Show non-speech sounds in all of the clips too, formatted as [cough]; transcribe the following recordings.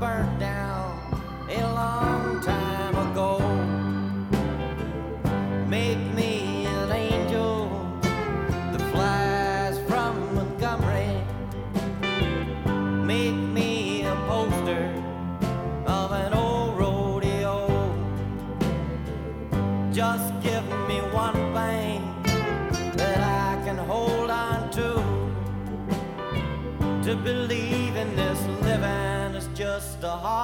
burn. Is just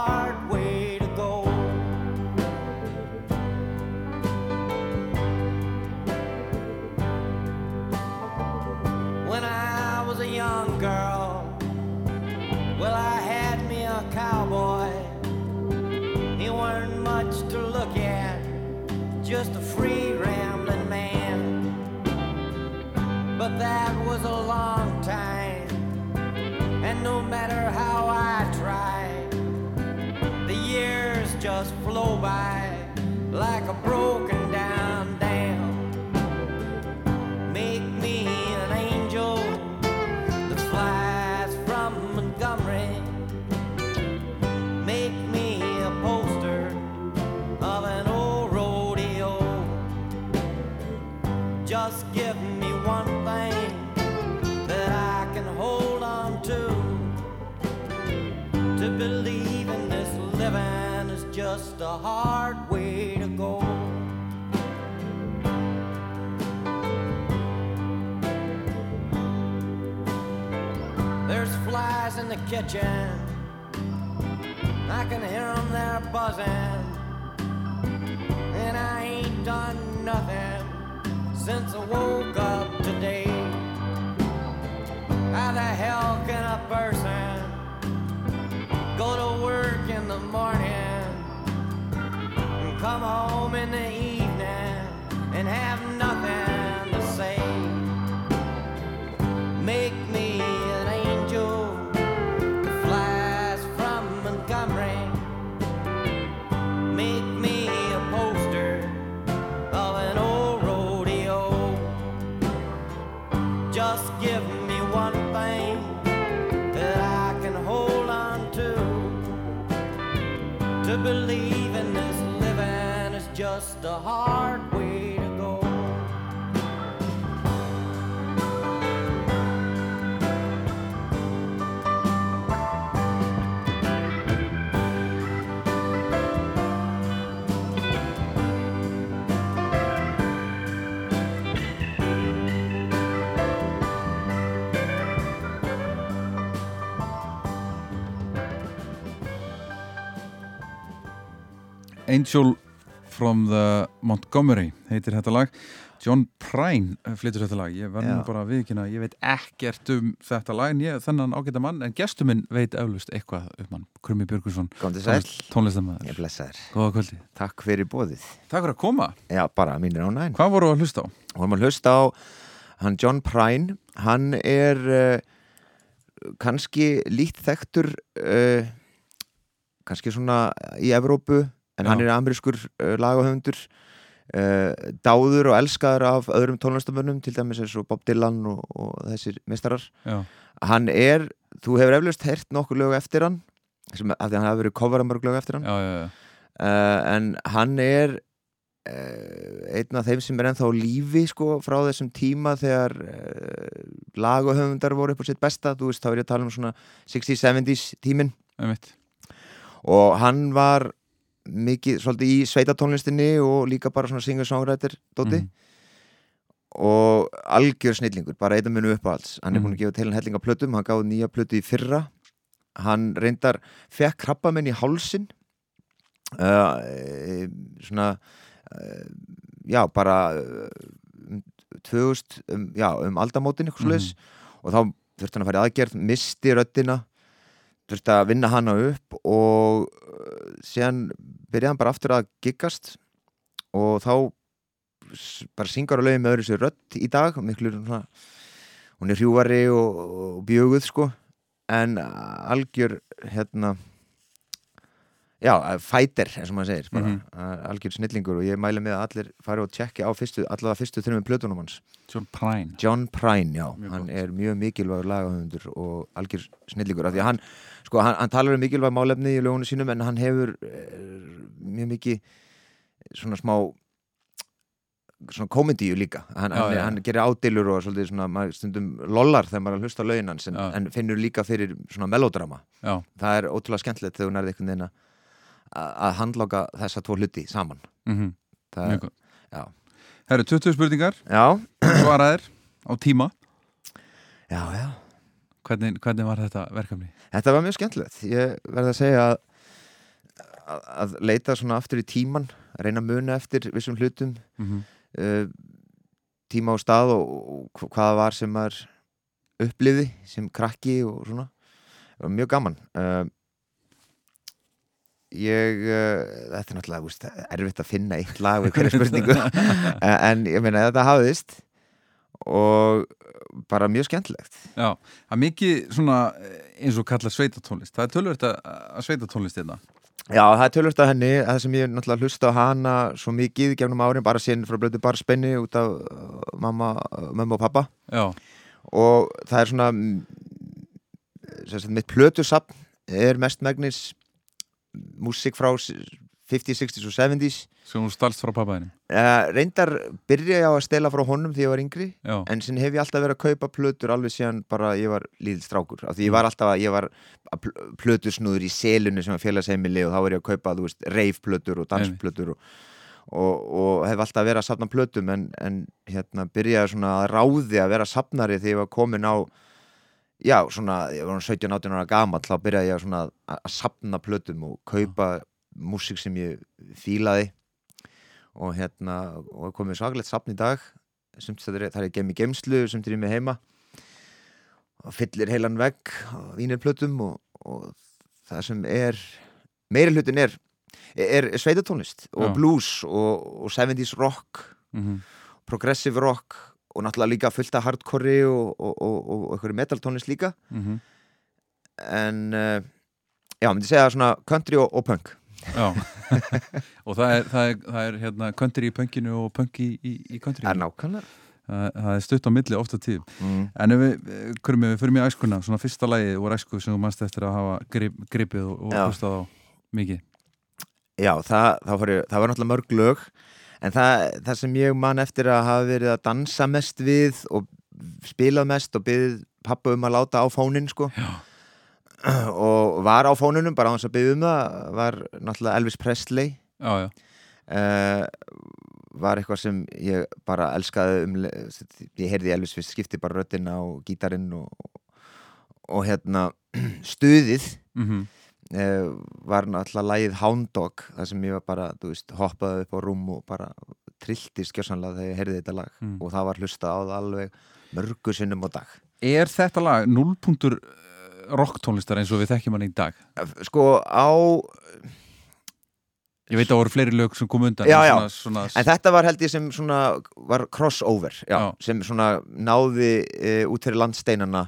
Angel from the Montgomery heitir þetta lag. John Prine flytur þetta lag. Ég verður nú bara að viðkynna ég veit ekkert um þetta lag ég þennan ágæta mann en gestur minn veit eflust eitthvað um hann Krummi Björgursson tónlistamæður ég blessaður. Góða kvöldi. Takk fyrir bóðið Takk fyrir að koma. Já, bara Hvað voru að hlusta á? Vorum að hlusta á hann John Prine. Hann er uh, kannski lít þekktur uh, kannski svona í Evrópu en Já. hann er amerískur uh, lagahöfundur uh, dáður og elskaður af öðrum tónlistamönnum til dæmis eins og Bob Dylan og, og þessir mistarar Já, hann er, þú hefur eflaust heyrt nokkur lög eftir hann sem, af því hann hafi verið coverað mörg lög eftir hann. Já, já, já. uh, en hann er einn af þeim sem er ennþá lífi sko frá þessum tíma þegar lagahöfundar voru upp á sitt besta, þú veist, þá er ég að tala um svona 60s-70s tímin einmitt. Og hann var mikið, svolítið í sveitatónlistinni og líka bara svona singer-songwriter dóti Mhm. og algjör snillingur, bara einn af munu upp á alls hann er Mhm. búin að gefa til hann hellinga plötum hann gáði nýja plötu í fyrra. Hann reyndar, fekk krabba minn í hálsin uh, e, svona uh, já, bara uh, um 2000, um, já, um aldamótin eitthvað sluðis og þá þurfti hann að fara í aðgerð, misti röddina þurfti að vinna hana upp og uh, síðan byrjaði hann bara aftur að giggast og þá bara syngar að lögum með öðru sér rödd í dag miklu svona hún er hrjúari og, og bjöguð sko. En algjör hérna já, fætir eins og maður segir bara, Mhm. algjör snillingur og ég mæli með að allir fari og tjekki á fyrstu, allavega fyrstu þrjum plötunum hans John Prine John Prine, já, Mjög hann gott. er mjög mikilvægur lagahöfundur og algjör snillingur af því að hann, sko, hann, hann talar um mikilvæg málefni í lögunum sínum en hann hefur er, mjög mikið svona smá svona komedíu líka hann, Já, hann, já. hann gerir ádilur og svona stundum lollar þegar maður að hlusta lögin hans en, en finnur líka fyrir svona melodrama Já, það er ótrúlega skemmtilegt þegar hún er einhvern veginn að að handláka þessa tvo hluti saman mm það, mjög gott já. Herru, 20 spurningar, svaraðir á tíma já, já hvernig, hvernig var þetta verkefni? Þetta var mjög skemmtilegt. Ég verði að segja að, að, að leita svona aftur í tíman, reyna að muna eftir vissum hlutum, Mm uh, tíma og stað og, og hvaða var sem maður uppliði sem krakki og svona. Það var mjög gaman. Uh, ég, uh, þetta er náttúrulega úst, erfitt að finna eitt lag við hverju spurningu, [laughs] [laughs] en, ég meina þetta hafðist og bara mjög skemmtilegt. Já, það er mikið svona eh, eins og kalla sveitatónlist. Það er tölvöld að, að sveitatónlist hérna. Já, það er tölvöld af henni, það sem ég náttúrulega hlusta á hana svo mikið gefnum árin, bara síðan frá blötu bara spenni út af uh, mamma, mamma og pappa. Já, og það er svona mm, sem sagt, mitt plötusapn er mest músík frá s- 50s, 60s og 70s sem hún stalst frá pappaðinu uh, reyndar byrja ég á að stela frá honum því ég var yngri Já, en sinn hef ég alltaf verið að kaupa plötur alveg síðan bara ég var lítill strákur. Af því ég var alltaf að, ég var plötusnúður í selunni sem var félagsheimili og þá var ég að kaupa, þú veist, reifplötur og dansplötur og, og, og hef alltaf verið að safna plötum en, en hérna byrjaði svona að ráði að vera safnari þegar ég var komin á já, svona, ég var 17-18 ára gamall þá byrjaði ég að svona að, safna plötum og kaupa músík sem ég fílaði. Og hérna og komið svakalegt safn í dag. Sumt það er, það er geim í geimslu sumt er með heima. Og fyllir heilan vegg á vínirplötum og, og það sem er meiri hlutin er er, sveitatónlist og Já. blues og, og 70s rock mm progressive rock og náttúrulega líka fullt af hardcore og, og, og, og, einhverju metaltónlist líka. -hmm. en uh, já, myndi segja svona country og, punk. Já. [laughs] Og það er, það er, það er hérna country í punkinu og punk í, í, í country er nákvæmlega. Það, það er stutt á milli ofta tíð mm. En ef við, hverjum við fyrir mig æskuna svona fyrsta lagið úr æsku sem þú mannst eftir að hafa grip, gripið og, hlustað á mikið. Já, það var náttúrulega mörg lög en það, það sem ég man eftir að hafa verið að dansa mest við og spilað mest og byggðið pappa um að láta á fónin sko. Já. [clears throat] og var á fónunum bara á þess að byggja um það var náttúrulega Elvis Presley. Já, já, uh, var eitthvað sem ég bara elskaði um, ég heyrði Elvis fyrst skipti bara röddina og gítarinn og, og hérna [clears throat] stuðið. Mm uh, var náttúrulega lagið Hound Dog þar sem ég var bara, þú veist, hoppaði upp á rúm og bara trilltist skjössanlega þegar ég heyrði þetta lag Mm. og það var hlusta á það alveg mörgu sinnum á dag Er þetta lag 0. rocktónlistar eins og við þekkjum hann í dag? sko á Ég veit að það voru fleiri lög sem kom undan Já, en já. svona, svona, en þetta var held ég sem svona var crossover, Já. sem svona náði e, út fyrir landsteinana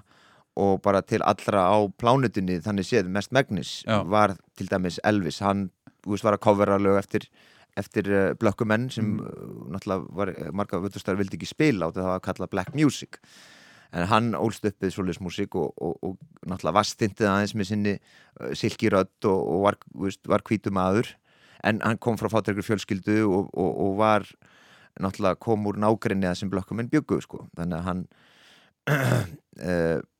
og bara til allra á plánutunni þannig séð mest megnis Já. var til dæmis Elvis hann veist, var að covera lög eftir eftir uh, blökkumenn sem Mm. mm. náttúrulega var, marga völdustar vildi ekki spila á þetta það var kallað black music en hann ólst upp við svoleiðis músík og, og, og náttúrulega vastindið aðeins með sinni uh, silkirödd og, og var, veist, var hvítum aður en hann kom frá fátækur fjölskyldu og, og, og var náttúrulega kom úr nágrinni að sem blökkumenn byggu sko. þannig að hann uh, [clears throat]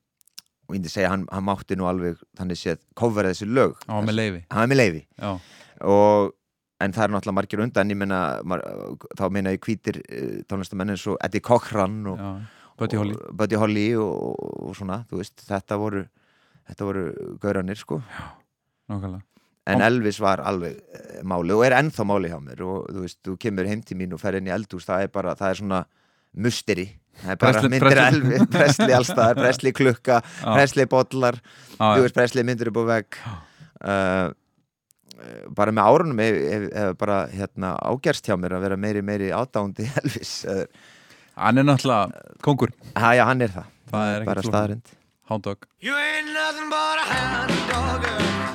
og ég myndi segja hann, hann mátti nú alveg þannig séð covera þessi lög. Á með leifi hann er með leifi Já, og en það er náttúrulega margir undan. Ég meina, mar, þá meina ég hvítir uh, tónlistamenn eins og Eddie Cochran og, já, Buddy Holly. Og, Buddy Holly og, og svona, þú veist, þetta voru þetta voru gauranir sko. Nákvæmlega. En Elvis var alveg uh, máli og er ennþá máli hjá mér. Og þú veist, þú kemur heim til mín og fer inn í eldhús. Það er bara, það er svona musteri er Presley- myndir Elvis, Presli allstaðar, [laughs] Presli klukka Já. Presli bollar, þú veist, Presli myndir upp á vegg. Uh, bara með árunum hef, hef, hef bara hérna ágerst hjá mér að vera meiri meiri ádándi [laughs] Elvis uh, Hann er náttúrulega kongur. Ha, já, hann er það, Það er bara staðarind Hound Dog You ain't nothing but a hound dog.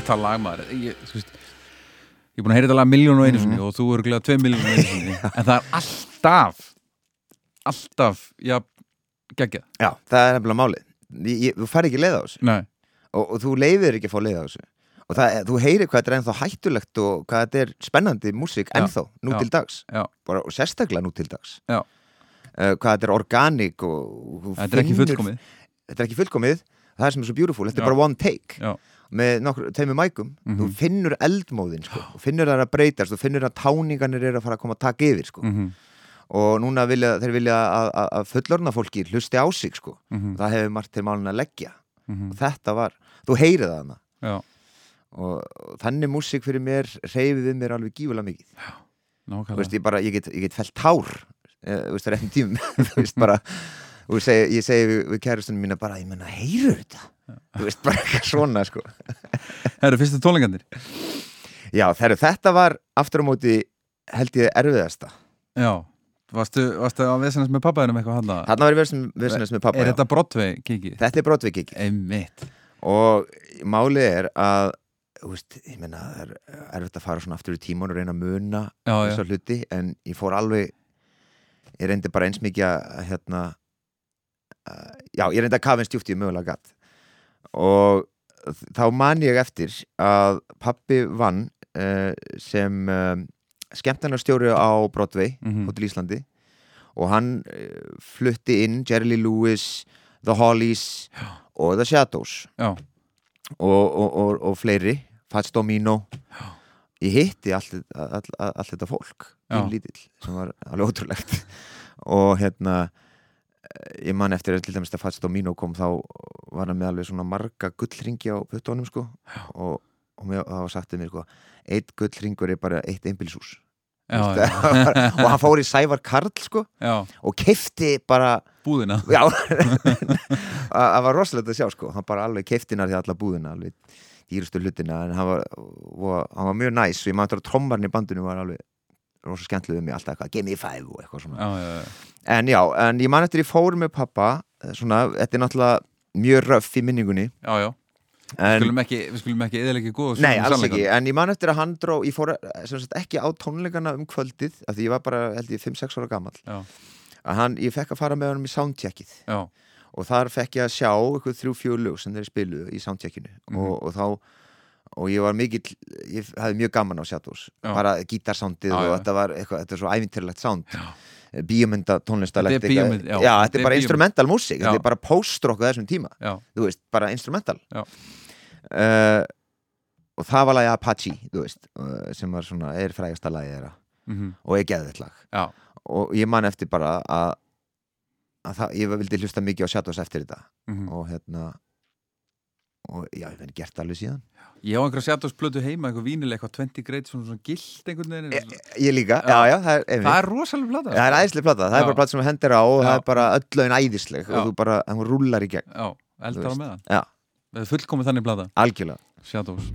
Þetta lag maður Ég, þú veist, ég er búin að heyra þetta lag miljónu einu sinni og þú eru glæða tvei miljónu einu sinni. [laughs] En það er alltaf alltaf, já, geggjað. Já, það er nefnilega málið. Ég- ég- Þú fær ekki leið á þessu. Nei, og, og þú leifir ekki að fá leið á þessu. Og það, þú heyrir hvað þetta er ennþá hættulegt og hvað þetta er spennandi músík Já, ennþá, nú já. til dags. Já, Bara, og sérstaklega nú til dags. Já. Uh, hvað þetta er organik og, og þú Þetta er ekki finnur- fullkomið. Þetta er ekki fullkomið, það er sem er svo beautiful. Þetta Já. er bara one take. Já, með nokkur, þeimur mækum, Mhm. þú finnur eldmóðin sko, þú finnur það að breytast, þú finnur að táningarnir eru að fara að koma að taka yfir sko. mhm, og núna vilja, þeir vilja að, að, að fullorna fólki hlusti á sig sko. mhm, það hefur margt til málun að leggja. Mhm. Og þetta var, þú heyrið það hana Já, og, þannig músík fyrir mér reyfið við mér alveg gífulega mikið. Nákvæmlega. Veist, ég, bara, ég, get, ég get felt tár þú veist, [laughs] það er bara og ég segi, við, við kærustunum mína bara, ég menna, heyrur þetta þú veist, bara eitthvað svona sko. [laughs] Herru, fyrstu tónleikandir já, þegar þetta var aftur á móti held ég erfiðasta. Já, varstu, varstu að vesenast með pappaðinum eitthvað hann þarna var ég verðsins með pappa Er já. þetta Broadway kikið? þetta er brotvik ekki Einmitt. Og málið er að þú veist, ég menna, það er erfitt að fara svona aftur í tíman og reyna að muna þessar hluti, en ég fór alveg ég reyndi bara eins mikið að hérna uh, já, ég reyndi að kafa eins djúpt í mögulega gatt og þá man ég eftir að pappi vann uh, sem uh, skemmtarnarstjóri á Broadway mhm, Hotel Íslandi. Og hann uh, flutti inn Jerry Lee Lewis, The Hollies og The Shadows. Já, og, og, og, og fleiri Fats Domino. Ég hitti allt, all, all, all þetta fólk Já. í lítill sem var alveg ótrúlegt. Og hérna eh, ég man eftir til dæmis að Fats Domino kom þá var hann með alveg svona marga gullringi á puttónum sko. Og, og mér, það var sagt um mér sko eitt gullringur er bara eitt einbilshús já, [laughs] og já, hann fór í Sævar Karl sko já, og kefti bara búðina. [laughs] Það var rosalegt að sjá sko. Hann bara alveg keiftina því alla búðina alveg dýrustu hlutina en hann var, og, hann var mjög næs og ég maður að trommarinn í bandinu var alveg rosa skemmtileg um mig alltaf eitthvað, give me five og eitthvað svona. Já, já, já, en já, en ég man eftir ég fór með pappa eh, svona, þetta er náttúrulega mjög röff í minningunni. Já, já. Við en, skulum ekki, við skulum ekki eðalega góða nei, alls ekki, en ég man eftir að hann dró ég fór eh, sagt, ekki á tónleikana um kvöldið af því ég var bara, held ég, 5-6 ára gamall. Já, að hann, ég fekk að fara með honum í soundcheckið. Og þar fekk ég að sjá eitthvað þrjú fjögur lög sem þeir spiluðu í soundcheckinu. Mhm. og, og þá og ég var mikill ég hafði mjög gaman á Shadows Já. bara gítarsándið og já. þetta var eitthvað, þetta er svo ævintýrlegt sánd Já. bíómynda tónlistalegt Þetta er já. Þetta þetta er bara instrumental músík þetta er bara post-rock á þessum tíma. Þú veist, bara instrumental. Uh, og það var lagi Apache þú veist, uh, sem var svona er frægasta lagi þeirra. Mhm, og er geðvett lag. Og ég man eftir bara að, að það, ég vildi hlusta mikið á Shadows eftir þetta. Mhm. og hérna og já, ég verði gert alveg síðan. Ég á einhverja Shadows-plötu heima, eitthvað vínileg, eitthvað 20 grade, svona, svona gilt einhvern veginn ég, ég líka, Já. já, það er. Það er rosalega plata. Það er æðislega plata, það er bara plata sem hendir á og það er bara öll lögin æðisleg og þú bara, hún rúlar í gegn. Já, eldar á meðan. Það er fullkomið þannig plata, algjörlega. Shadows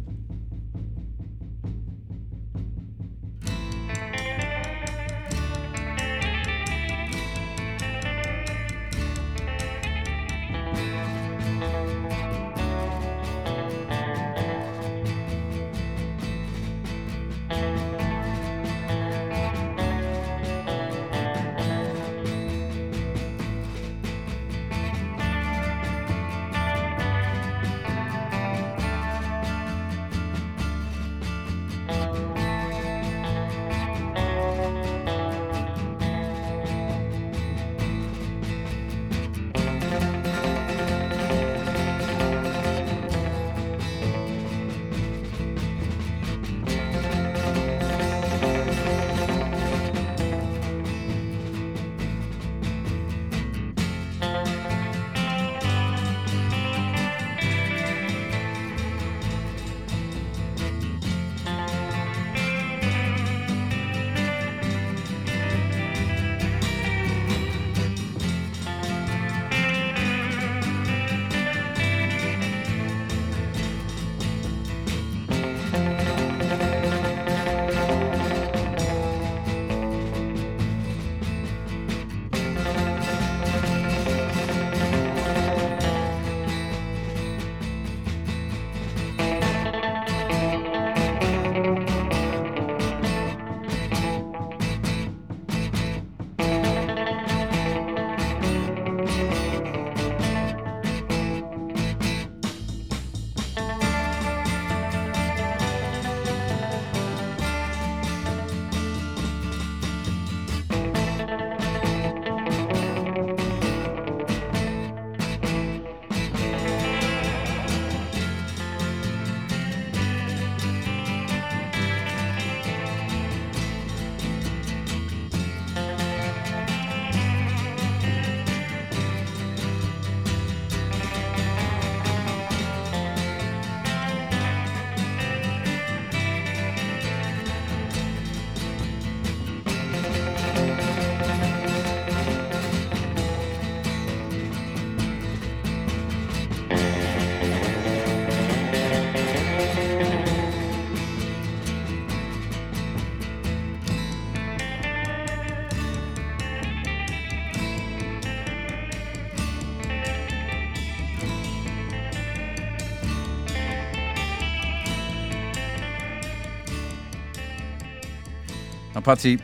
Apache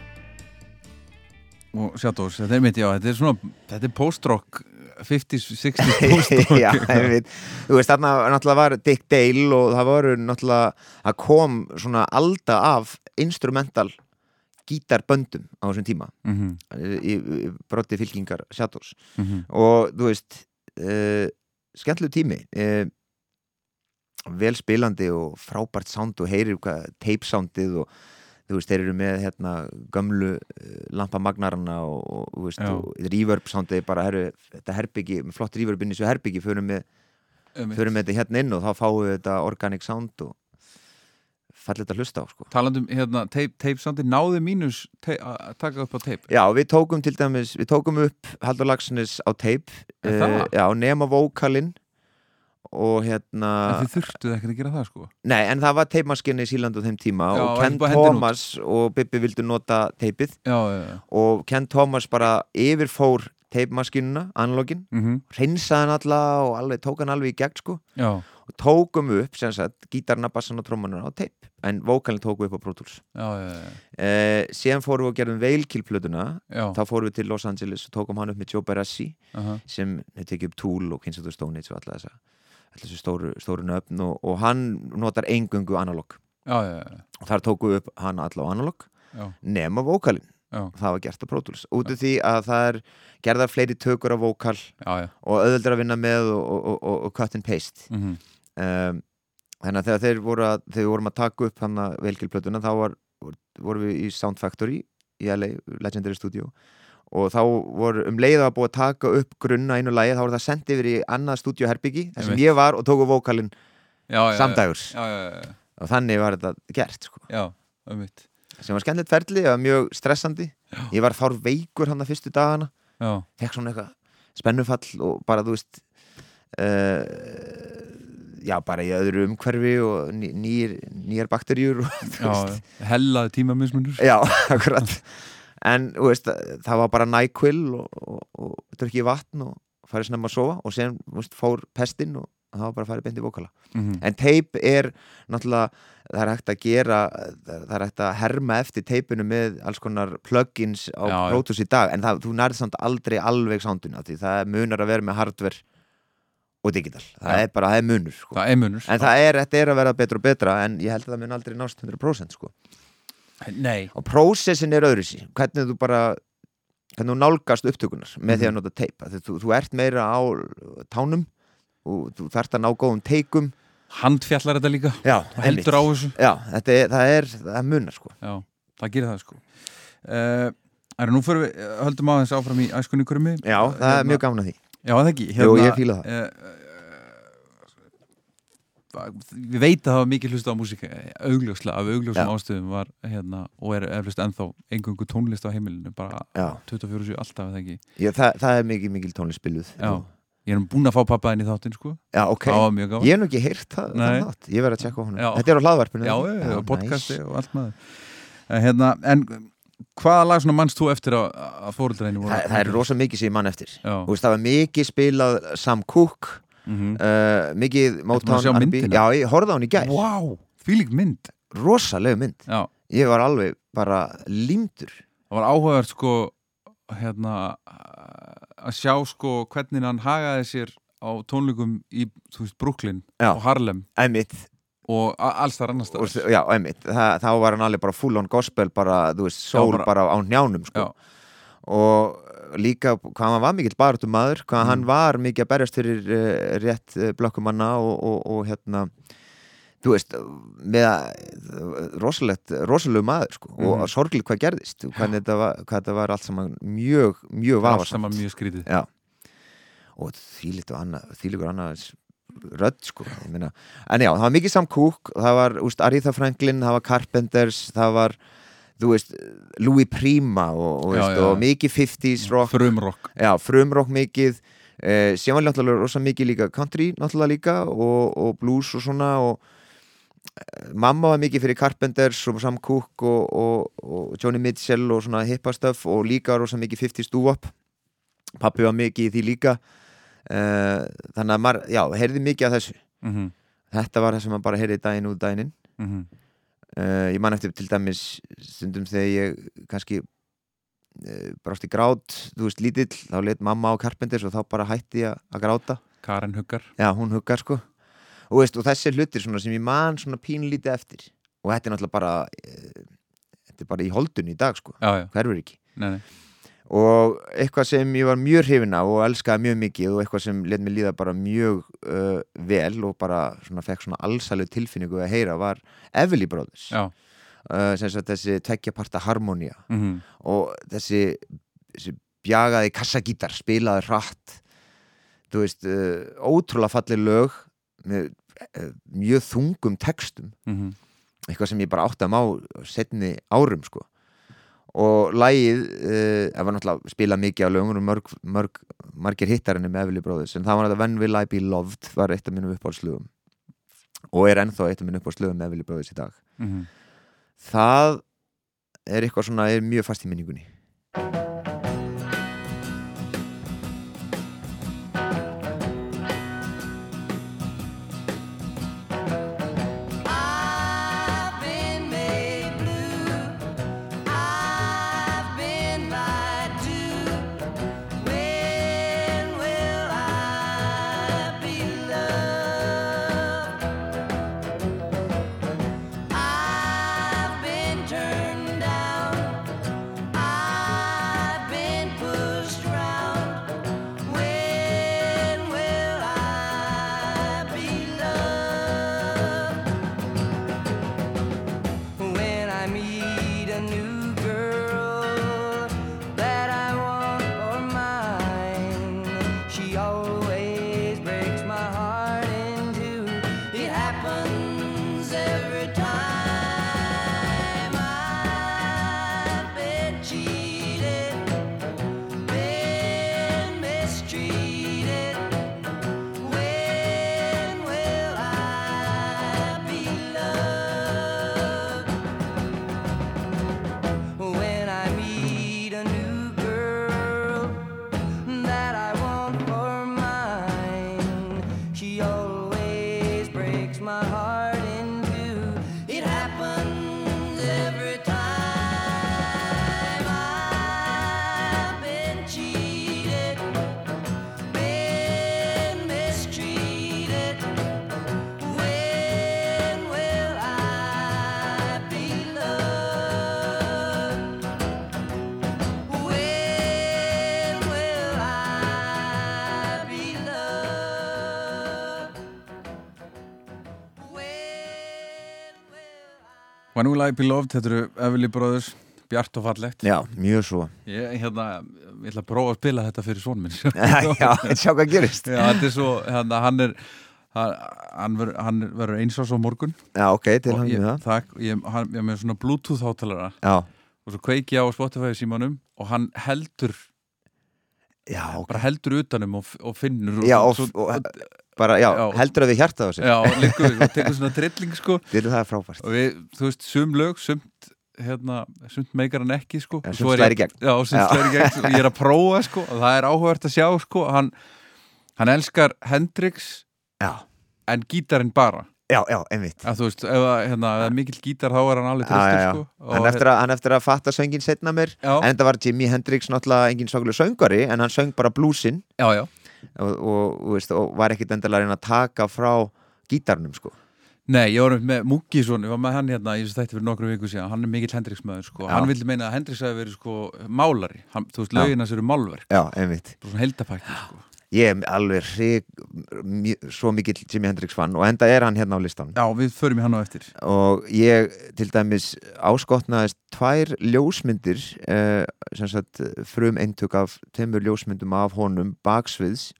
og Shadows, þetta er mitt, já, þetta er svona þetta er post-rock 50s, 60s [laughs] post-rock. Já, [laughs] einmitt. þú veist, þarna náttúrulega var Dick Dale og það voru náttúrulega að kom svona alda af instrumental gítarböndum á þessum tíma. Mhm, í, í brotti fylkingar Shadows. Mhm. og þú veist uh, skemmtlu tími. Uh, vel spilandi og frábært sound og heyrir hvað tape soundið og þú veist, þeir eru með hérna gömlu uh, lampamagnarana og, og, þú veist, og reverb soundið bara, herru, þetta herbyggi flott reverb inn í þessu herbyggi, förum Einmitt. förum með þetta hérna inn og þá fáum við þetta organic sound og fallið þetta að hlusta á sko. Talandum, hérna, tape, tape soundi náði mínus að taka upp á tape. Já, við tókum til dæmis, við tókum upp Haldur Lagsnes á tape. Uh, Já, nema vókalinn og hérna En þið þurftuð ekkert að gera það, sko? Nei, en það var teipmaskinni í Sílandu á þeim tíma Já, og Ken. Thomas og Bibbi vildu nota teipið. Já, já, já. Og Ken Thomas bara yfirfór teipmaskinuna, analogin mm hreinsaði hann alla og alveg, tók hann alveg í gegn sko. Já, og tókum upp, sem sagt, gítarna, bassan og trommanuna á teip, en vókalinn tókum við upp á Pro Tools eh, síðan fórum við og gerðum veilkilplötuna þá fórum við til Los Angeles og tókum hann upp með Joe Barassi aha. sem hefði tekið upp Tool og Queens of the Stone Age og alla þessa þessu stóru, stóru nöfn og, og hann notar engungu analog. Já, já, já, og þar tóku upp hann alla á analog já, nema vókalinn, já, það var gert á Pro Tools. Út af því að það er gerðar fleiri tökur já, já. og auðveldur að vinna með og, og, og, og cut and paste. Mhm, um, þannig að þegar þeir voru að, þegar við vorum að taka upp hann að velgilplötuna þá var, vorum við í Sound Factory í LA, Legendary Studio og þá voru um leið að búið að taka upp grunna einu lagi, þá voru það sendið yfir í annað stúdíuherbyggi, þar sem ég var og tóku já, samdægurs og þannig var þetta gert sko. já, um mitt sem var skemmtilegt ferli, það var mjög stressandi. Já. ég var þár veikur hann að fyrstu dagana. Fekk svona eitthvað spennufall og bara þú veist uh, já bara í öðru umhverfi og nýjar bakterjur og, [laughs] já. hellaði tímamismunur. Já, [laughs] akkurat en veist, það var bara NyQuil og, og, og drukkið vatn og farið snemma að sofa og sen veist, fór pestin og það var bara farið beint í vokala mhm, en teip er náttúrulega það er hægt að gera það er hægt að herma eftir teipinu með alls konar plugins á Já, já. Pro Tools í dag en það, þú nærið samt aldrei alveg sánduna því það munar að vera með hardware og digital, það Já. er bara, það er munur sko. það er munur en það er, þetta er að vera betra og betra en ég held að það mun aldrei nást 100% sko. Nei, og prósessin er öðru sí hvernig þú bara hvernig þú nálgast upptökunar með því Mhm. að nota teipa. Þú, þú ert meira á tánum og þú þarft að ná góðum teikum. Handfjallar þetta líka. Já, heldur á þessu. Já, er, það er, það munar sko. Já, það gerir það sko. Uh, er nú fyrir við, höldum aðeins áfram í æskunni kurmi Já, það er mjög gaman að því. Já, það ekki? Jú, ég fíla það. uh, við veit að það var mikið hlusta á músík augljóslega, af augljósum Já. ástöðum var hérna, og er eflust ennþá engungu tónlist á heimilinu, bara Já, 24-7 alltaf, eða ekki? Ég, það, það er mikið mikil tónlistspiluð Já. ég er búin að fá pappa inn í þáttinn sko. Já, ok. Það var mjög gáð Ég hef nú ekki heyrt það, nátt Ég verð að tjekka Já. Þetta er á hlaðvarpinu. Já, já, og podcasti nice. og allt maður. En hérna, en hvaða lag mannst þú eftir að, að fóruldreinu voru? Það, er rosa mikið sem ég mann eftir. Já, veist, það var mikið spilað Sam Cooke mhm uh, Mikið myndina? Já, ég horfði á hann í gær Vá, fílík mynd Rosalega mynd Já, Ég var alveg bara límdur það var áhugavert sko hérna að sjá sko hvernig hann hagaði sér á tónleikum í, þú veist, Brooklyn Já. og Harlem Einmitt og alls þar annars og. Já, einmitt Þa, Þá var hann alveg bara full on gospel bara, þú veist, sól bara- bara, á njánum sko. Já. og líka hvað hann var mikill barátum maður hvað Mm. hann var mikið að berjast fyrir uh, rétt uh, blökkumanna og, og, og hérna þú veist, með rosalegt, rosalegu maður sko, Mhm. og sorglega hvað gerðist hvernig þetta var, hvað þetta var allt saman mjög, mjög allt vafasamt saman mjög skrítið Já. og þýlitt og annað þýlikur annað rödd sko en já, það var mikið Sam Cooke það var Aretha Franklin, það var Carpenters það var, þú veist Louis Prima og, og, Já, veist, já. og mikið 50s rock. Frumrock. Já, frumrock mikið. Eh, sem var náttúrulega rosa mikið líka country náttúrulega líka og, og blues og svona og eh, mamma var mikið fyrir Carpenters og Sam Cooke og, og, og Johnny Mitchell og svona hippastöf og líka rosa mikið 50s dúop pappi var mikið í því líka. Eh, þannig að maður, já, heyrði mikið af þessu. Mm þetta var það sem maður bara heyrði daginn út daginn inn. -hmm. Uh, ég man eftir til dæmis stundum þegar ég kannski uh, brást í grát, þú veist, lítill þá let mamma á Carpenters og þá bara hætti ég að gráta, Karen Huggar. Já, hún huggar sko. Og, veist, og þessi hlutir sem ég man pínlítið eftir. Og þetta er náttúrulega bara uh, þetta er bara í holdun í dag sko, já, já, hverfur ekki. Nei, nei. Og eitthvað sem ég var mjög hrifin af og elskaði mjög mikið og eitthvað sem let mér líða bara mjög uh, vel og bara svona fekk svona allsælu tilfinningu að heyra var Everly Brothers. Uh, sem sagt þessi tveggjaparta harmonía mm og þessi, þessi bjagaði kassagítar spilaði hratt. Þú veist, uh, ótrúlega falleg lög með uh, mjög þungum textum. -hmm. eitthvað sem ég bara átti að má setni árum sko og lægið uh, það var náttúrulega spilað mikið á lögum og mörg, mörg, margir hittarinn með Everly Brothers en það var þetta When Will I Be Loved var eitt af mínum uppáhaldslögum. Og er ennþá eitt af mínum uppáhaldslögum með Everly Brothers í dag. Mm það er eitthvað svona, er mjög fast í minningunni When Will I Be Loved, þetta eru Everly Brothers Bjart og fallegt. Já, mjög svo. Ég, hérna, ég ætla að prófa að spila þetta fyrir svon minn. [laughs] Já, sjá hvað gerist. Já, þetta er svo, hérna, hann er hann, hann ver- verður eins og svo morgun. Já, ok, til og hann ég, með það. það, ég, er með svona bluetooth hátalara Já, og svo kveiki á Spotify símanum og hann heldur, já, ok. bara heldur utanum og, og finnur Já, og, og, bara, já, Já. heldur að við hjarta á sig já, liggur, og tekur svona trilling sko. [laughs] Þetta það er frábært. Og við, þú veist, sum lög sumt, hérna, sumt meikar hann ekki sko. Og sumt svo slær í ég- gegn. já, sumt Já. slær í gegn og ég er að prófa sko og það er áhugavert að sjá sko. Hann, hann elskar Hendrix Já, en gítarinn bara. Já, já, einmitt. Að þú veist, ef það hérna, það er mikill gítar þá er hann alveg Já, já, tristur já. sko. Hann eftir, að, hann eftir að fatta söngin setna mér já, En þetta var Jimi Hendrix náttúrulega engin söngari En hann söng bara blúsin já, já, og, og, og, veist, og var ekkit endilega að taka frá gítarnum sko. Nei, ég var með Múkisson, ég var með hann hérna í þessu þætti fyrir nokkru viku síðan, hann er mikill Hendrix maður sko, Já. hann vildi meina að Hendrix hafi verið sko málari, hann, þú veist, Já. lögin hans eru málverk, Já, einmitt svona heldapakki sko. Ég er alveg hrig, svo mikill Jimi Hendrix fann og enda er hann hérna á listanum. Já, við förum í hann á eftir. Og ég til dæmis áskotnaðist tvær ljósmyndir eh, sem sagt frum eintök af tveimur ljósmyndum af honum baksviðs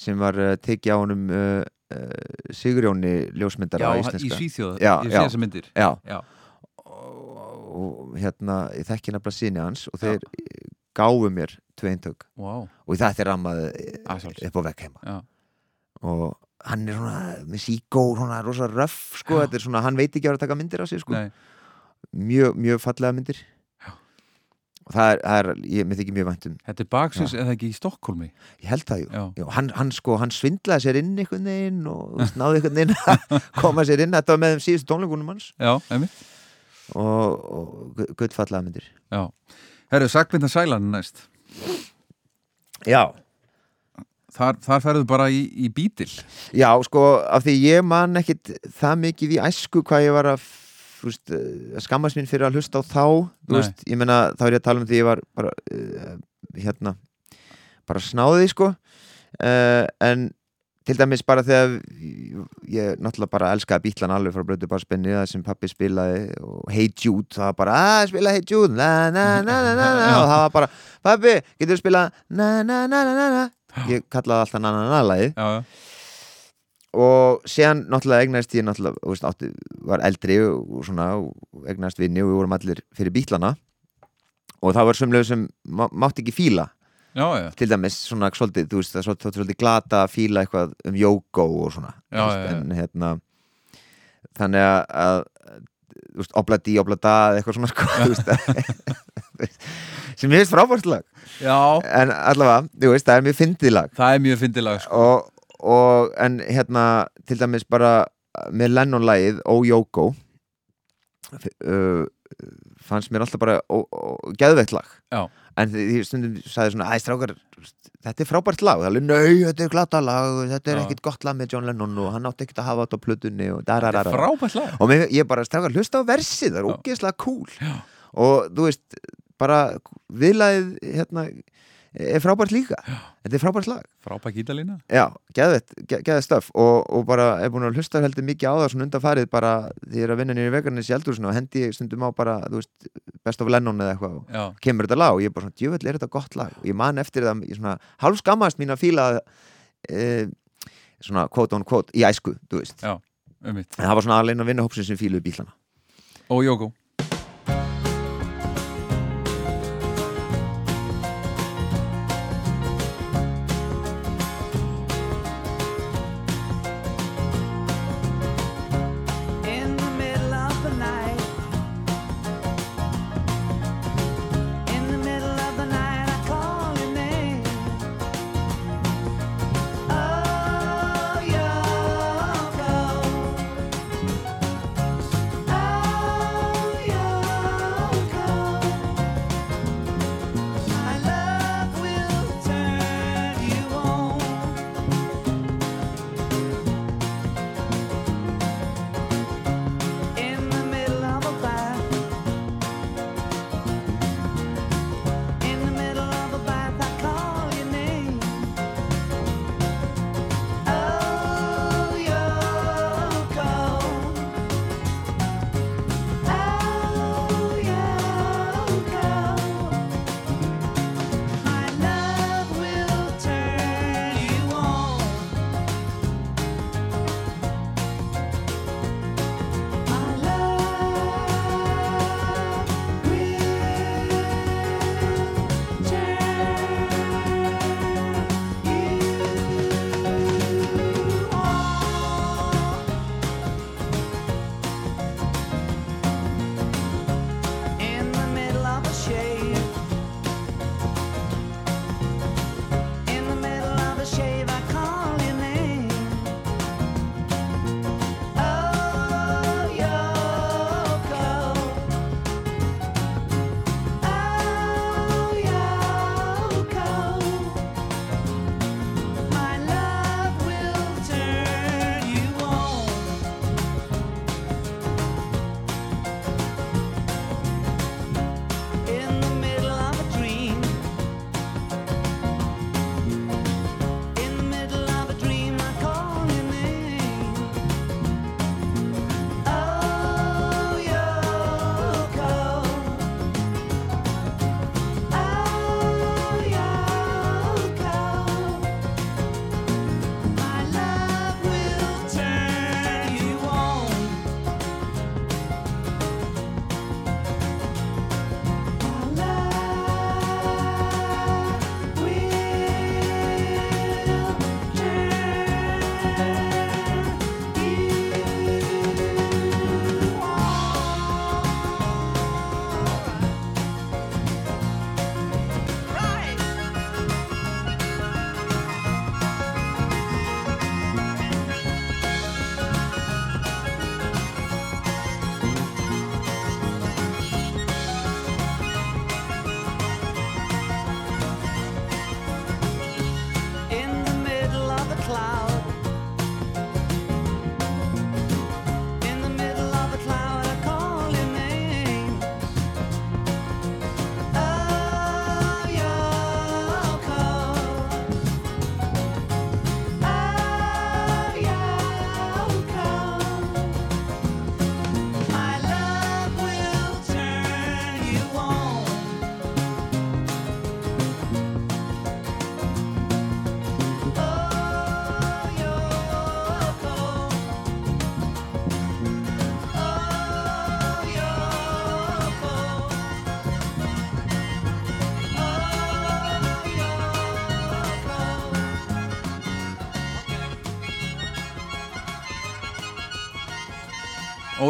sem var eh, tekið á honum uh, uh, Sigurjóni ljósmyndara Já, í Svíþjóð, ég sé þessa myndir. Já, Já, og, og hérna ég þekki nefnilega síni hans og þeir gáfu mér tvei eintök. Wow, og það er rammaði Að sjálfsögðu. upp á vekk heima. Já, og hann er svona með síkó, svona rosa röff sko, þetta er svona, hann veit ekki að vera að taka myndir á sig sko, mjög, mjög fallega myndir. Já. og það er, það er ég með þykir mjög vænt um, þetta er baksins eða ekki í Stokkólmi ég held það jú. Já, hann, hann sko, hann svindlaði sér inn einhvern veginn og þú veist, náði einhvern veginn að [laughs] koma sér inn, þetta var með þeim síðustu tónleikunum hans. Já, og, og guttfallega myndir. Já, herru, Sackmynda Sælan næst. Já, Þar, þar ferðu bara í, í bítil. Já, sko, af því ég man ekkit það mikið í æsku hvað ég var að eh, skammast mín fyrir að hlusta á þá veist, ég meina, þá er ég að tala um því ég var bara, uh, hérna bara snáði, sko. Uh, en til dæmis bara þegar ég náttúrulega bara elskaði bítlan alveg frá Blödu Barspenni það sem pappi spilaði og Hey Jude, það var bara að spila Hey Jude na na na og það var bara, pappi, getur spila ég kallaði alltaf na na na lagið. Já, já, og síðan náttúrulega egnaðist ég náttúrulega, veist, átti, var eldri og svona, og egnaðist vinni og við vorum allir fyrir bítlana og það var sömlega sem má, mátti ekki fíla já, já, til dæmis svona svolítið, þú veist, það er svolítið, glata að fíla eitthvað um jógó og svona Já, en hérna þannig að, að þú veist, obladi, oblada eitthvað svona sko, [laughs] sem ég veist frábært lag. Já. En allavega, þú veist, það er mjög fyndið lag. Það er mjög fyndilag sko. og, og en hérna til dæmis bara með Lennon-lægið Ó Jóko uh, fannst mér alltaf bara geðveitt lag. Já. En því stundum sagði svona æ strákar, þetta er frábært lag. Það er nei, þetta er glata lag þetta er ekkit gott lag með John Lennon og hann átti ekkit að hafa þetta á plötunni og Þetta er dararara frábært lag. Og mér, ég bara strákar, hlusta á versið, það er ógeðslega cool. Já. og þú veist, bara viðlagið hérna er frábært líka, þetta er frábært lag. Frábært gítalína Já, geðvett, ge- geðvett stöf. Og, og bara er búin að hlusta heldur mikið á það svona undanfarið bara því ég er að vinna nýri vegarnis í eldhúsinu og hendi stundum á bara, veist, Best of Lennon eða eitthvað og Já, kemur þetta lag og ég er bara svona, djöfell er þetta gott lag? Og ég man eftir það, ég svona hálf skammast mín að fíla e, svona quote on quote í æsku, þú veist. Já. um en það var svona alveg að vinna hópsin sem fíluði bílana. Og Jóko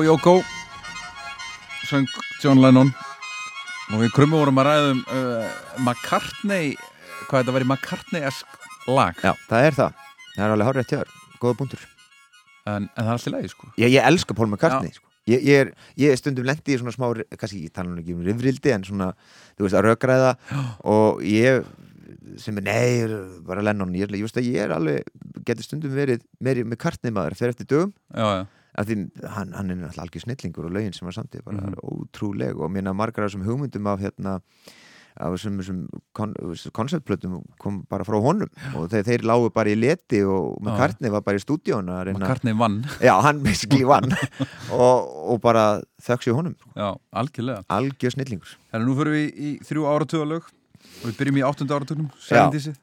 Yoko söng John Lennon. Og við krummu vorum að ræðum uh, McCartney hvað þetta var í McCartney-esk lag. Já, það er það. Það er alveg hárið eftir þér, góða búndur en, en það er alltaf lagi sko. Ég, ég elska Paul McCartney sko. ég, ég, er, ég er stundum lendi í svona smá kannski ég tala ekki um rifrildi en svona, þú veist, að rökræða. Og ég sem er, nei, er bara Lennon. Ég veist að ég er alveg, getur stundum verið meiri McCartney maður fyrir eftir dögum. Já, já. Því hann, hann er náttúrulega algjör snillingur og lögin sem var samtíð bara Mhm. ótrúleg. Og minna margar af þessum hugmyndum af hérna af þessum, þessum kon, konceptplötum kom bara frá honum. Og þeir, þeir lágu bara í leti og McCartney var bara í stúdíón McCartney vann. Já, hann basically vann. [laughs] Og, og bara þöks í honum. Já, algjörlega. Algjör snillingur. Þannig nú fyrir við í þrjú áratugalög og við byrjum í áttunda áratugnum Já. Sælindísi,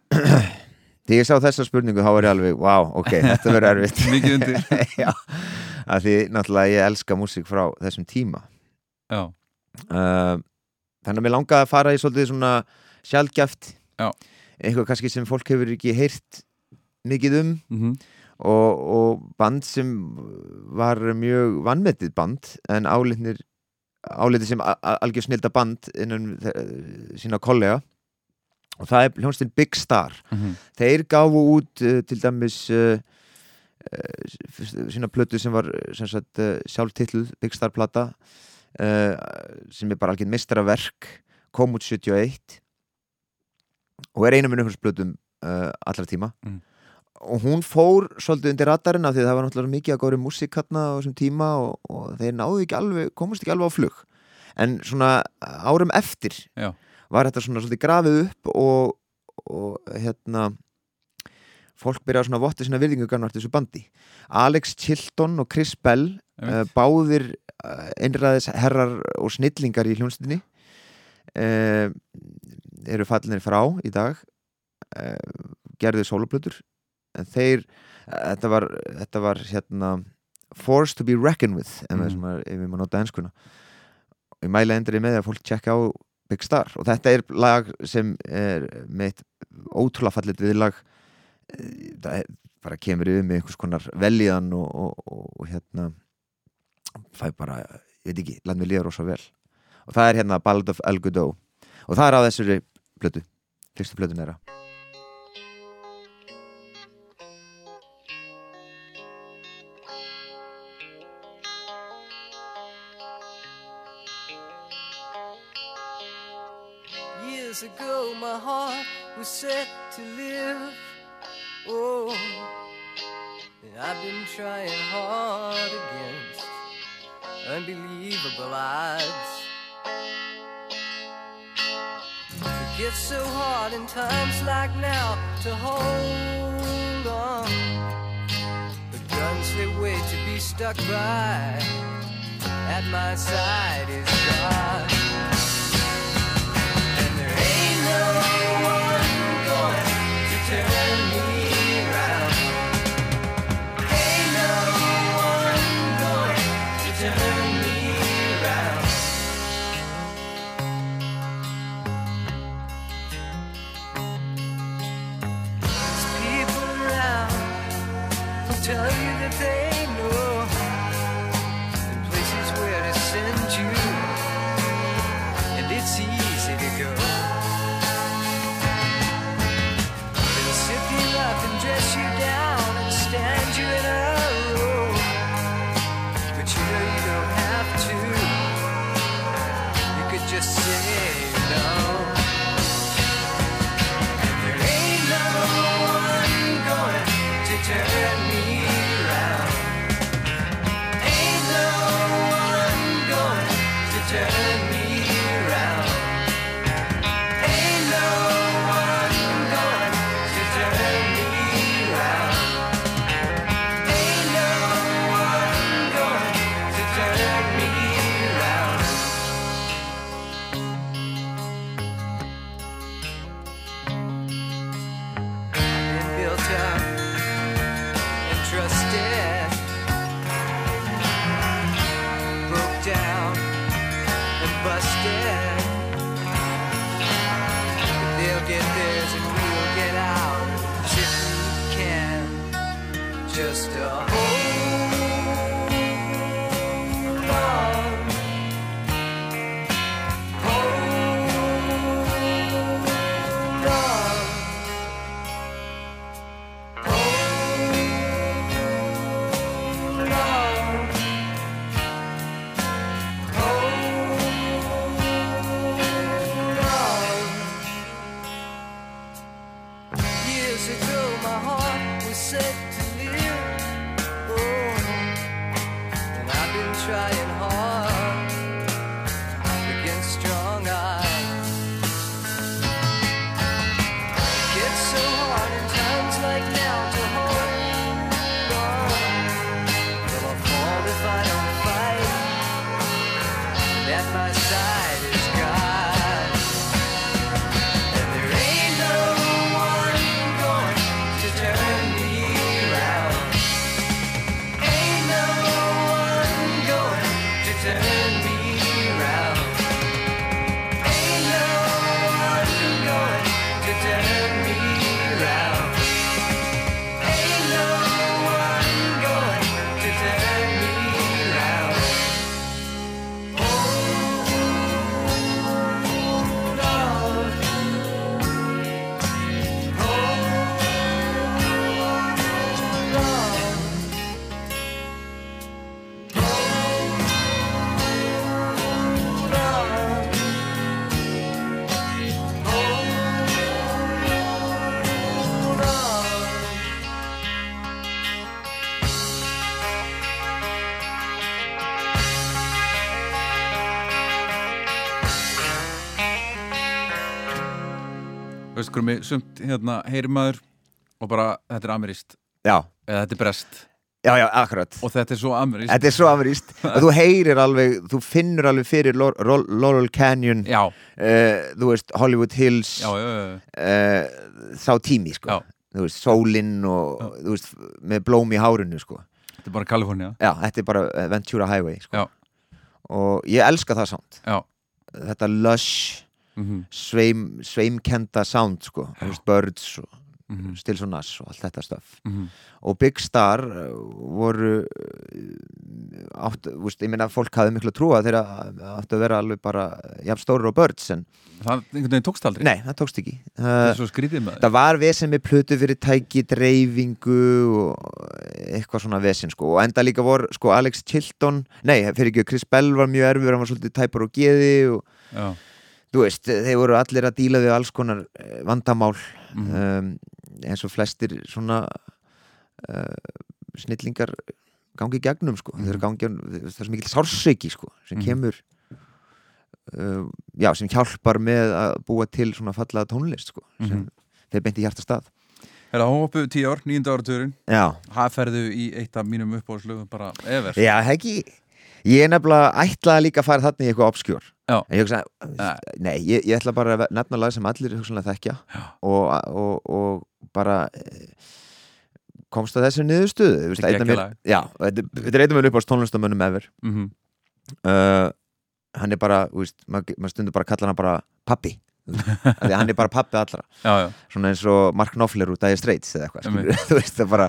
Þegar ég sá þessa spurningu þá var ég alveg, wow, ok, þetta verður erfitt. [laughs] Mikið undir. [laughs] Já, af því náttúrulega ég elska músík frá þessum tíma. Já, uh, Þannig að mér langaði að fara í svolítið svona sjálfgjaft Já. eitthvað kannski sem fólk hefur ekki heyrt mikið um. Mm og, og band sem var mjög vannmetið band en álitnir álitið sem algjör snilda band innan þe- sína kollega. Og það er hljónstinn Big Star. -hmm. þeir gáfu út uh, til dæmis uh, sína plötu sem var uh, sem sagt, uh, sjálftitluð Big Star plata uh, sem er bara algjörn mistaraverk kom út 71 og er einu minn umhverfsplötum uh, allra tíma Mm. og hún fór svolítið undir radarinn af því það var náttúrulega mikið að góri músík hérna á þessum tíma og, og þeir náðu ekki alveg, komast ekki alveg á flug en svona árum eftir Já. var þetta svona svolítið grafið upp og, og hérna fólk byrjaði svona að votta sína virðingu gannvart þessu bandi. Alex Chilton og Chris Bell uh, báðir uh, einræðis herrar og snillingar í hljónstinni uh, eru fallinir frá í dag uh, gerðu sóluplötur en þeir þetta var, þetta var hérna forced to be reckoned with ef, Mhm. við maður nota enskuna. Og ég mæla endur í með að fólk tjekka á Big Star. Og þetta er lag sem er með eitt ótrúlega fallit viðlag. Eh, það er, bara kemur yfir með einhvers konar velíðan og, og, og, og hérna fæ bara, ég veit ekki, læt mér líða rosa vel. Og það er hérna Ballad of El Godot. Og það er á þessari plötu, fyrstu plötun þeirra. Years ago, my heart was set to live. Oh, I've been trying hard against unbelievable odds. It gets so hard in times like now to hold on. The guns they wait to be stuck by at my side is God. Mig sumt hérna heyrir maður og bara þetta er ameríst Já, eða þetta er brest já, já, akkurat. Og þetta er svo ameríst Þetta er svo ameríst [laughs] og þú heyrir alveg, þú finnur alveg fyrir Lor- Laurel Canyon Já, uh, þú veist, Hollywood Hills já, já, já, uh, þá tími, sko. Já. þú veist, sólinn og þú veist, með blóm í hárinu, sko. Þetta er bara Kalifornía. Já, þetta er bara eh, Ventura Highway, sko. Já. og ég elska það sound Já, þetta lush, mhm, sveim, sveimkenda sound, sko. Veist, birds og mhm, Stills og Nass og allt þetta stöf mhm. Og Big Star uh, voru uh, átt, veist, ég meina fólk hafði miklu að trúa þegar áttu að vera alveg bara jafn stórir og birds en Það tókst aldrei? Nei, það tókst ekki. Það uh, það var vesen með plötu fyrir tæki dreifingu og eitthvað svona vesen sko. Og enda líka voru sko Alex Chilton nei, fyrir ekki, Chris Bell var mjög erfur hann var svolítið tæpur og geði og Já, þú veist, þeir voru allir að díla við alls konar eh, vandamál mhm, um, eins og flestir svona uh, snillingar gangi í gegnum sko. Mhm. þeir gangi, það er svo mikil sársöki sko sem Mhm. kemur uh, já, sem hjálpar með að búa til svona fallega tónlist sko sem Mhm. þeir beinti hjarta stað. Er það hópuð tíu ár, nýjunda áratugurinn já, Hafferðu í eitt af mínum uppáðslögum bara ever? Já, heggi ég er nefnilega ætlaði líka að fara þarna í eitthvað obskjör Já. en ég hugsa, Nei. ég, ég ætla bara að nefna lag sem allir hugsanlega þekkja og, og, og bara eh, komst að þessu niðurstöðu. Þú veist, Þetta er af af mér upp á tónlistamönnum ever. Mhm, uh, hann er bara, maður mað stundur bara að kalla hann bara pappi [laughs] Af hann er bara pappi allra. Já, já. Svona eins og Mark Knopfler út Dire Straits eða eitthvað, [laughs] þú veist, það bara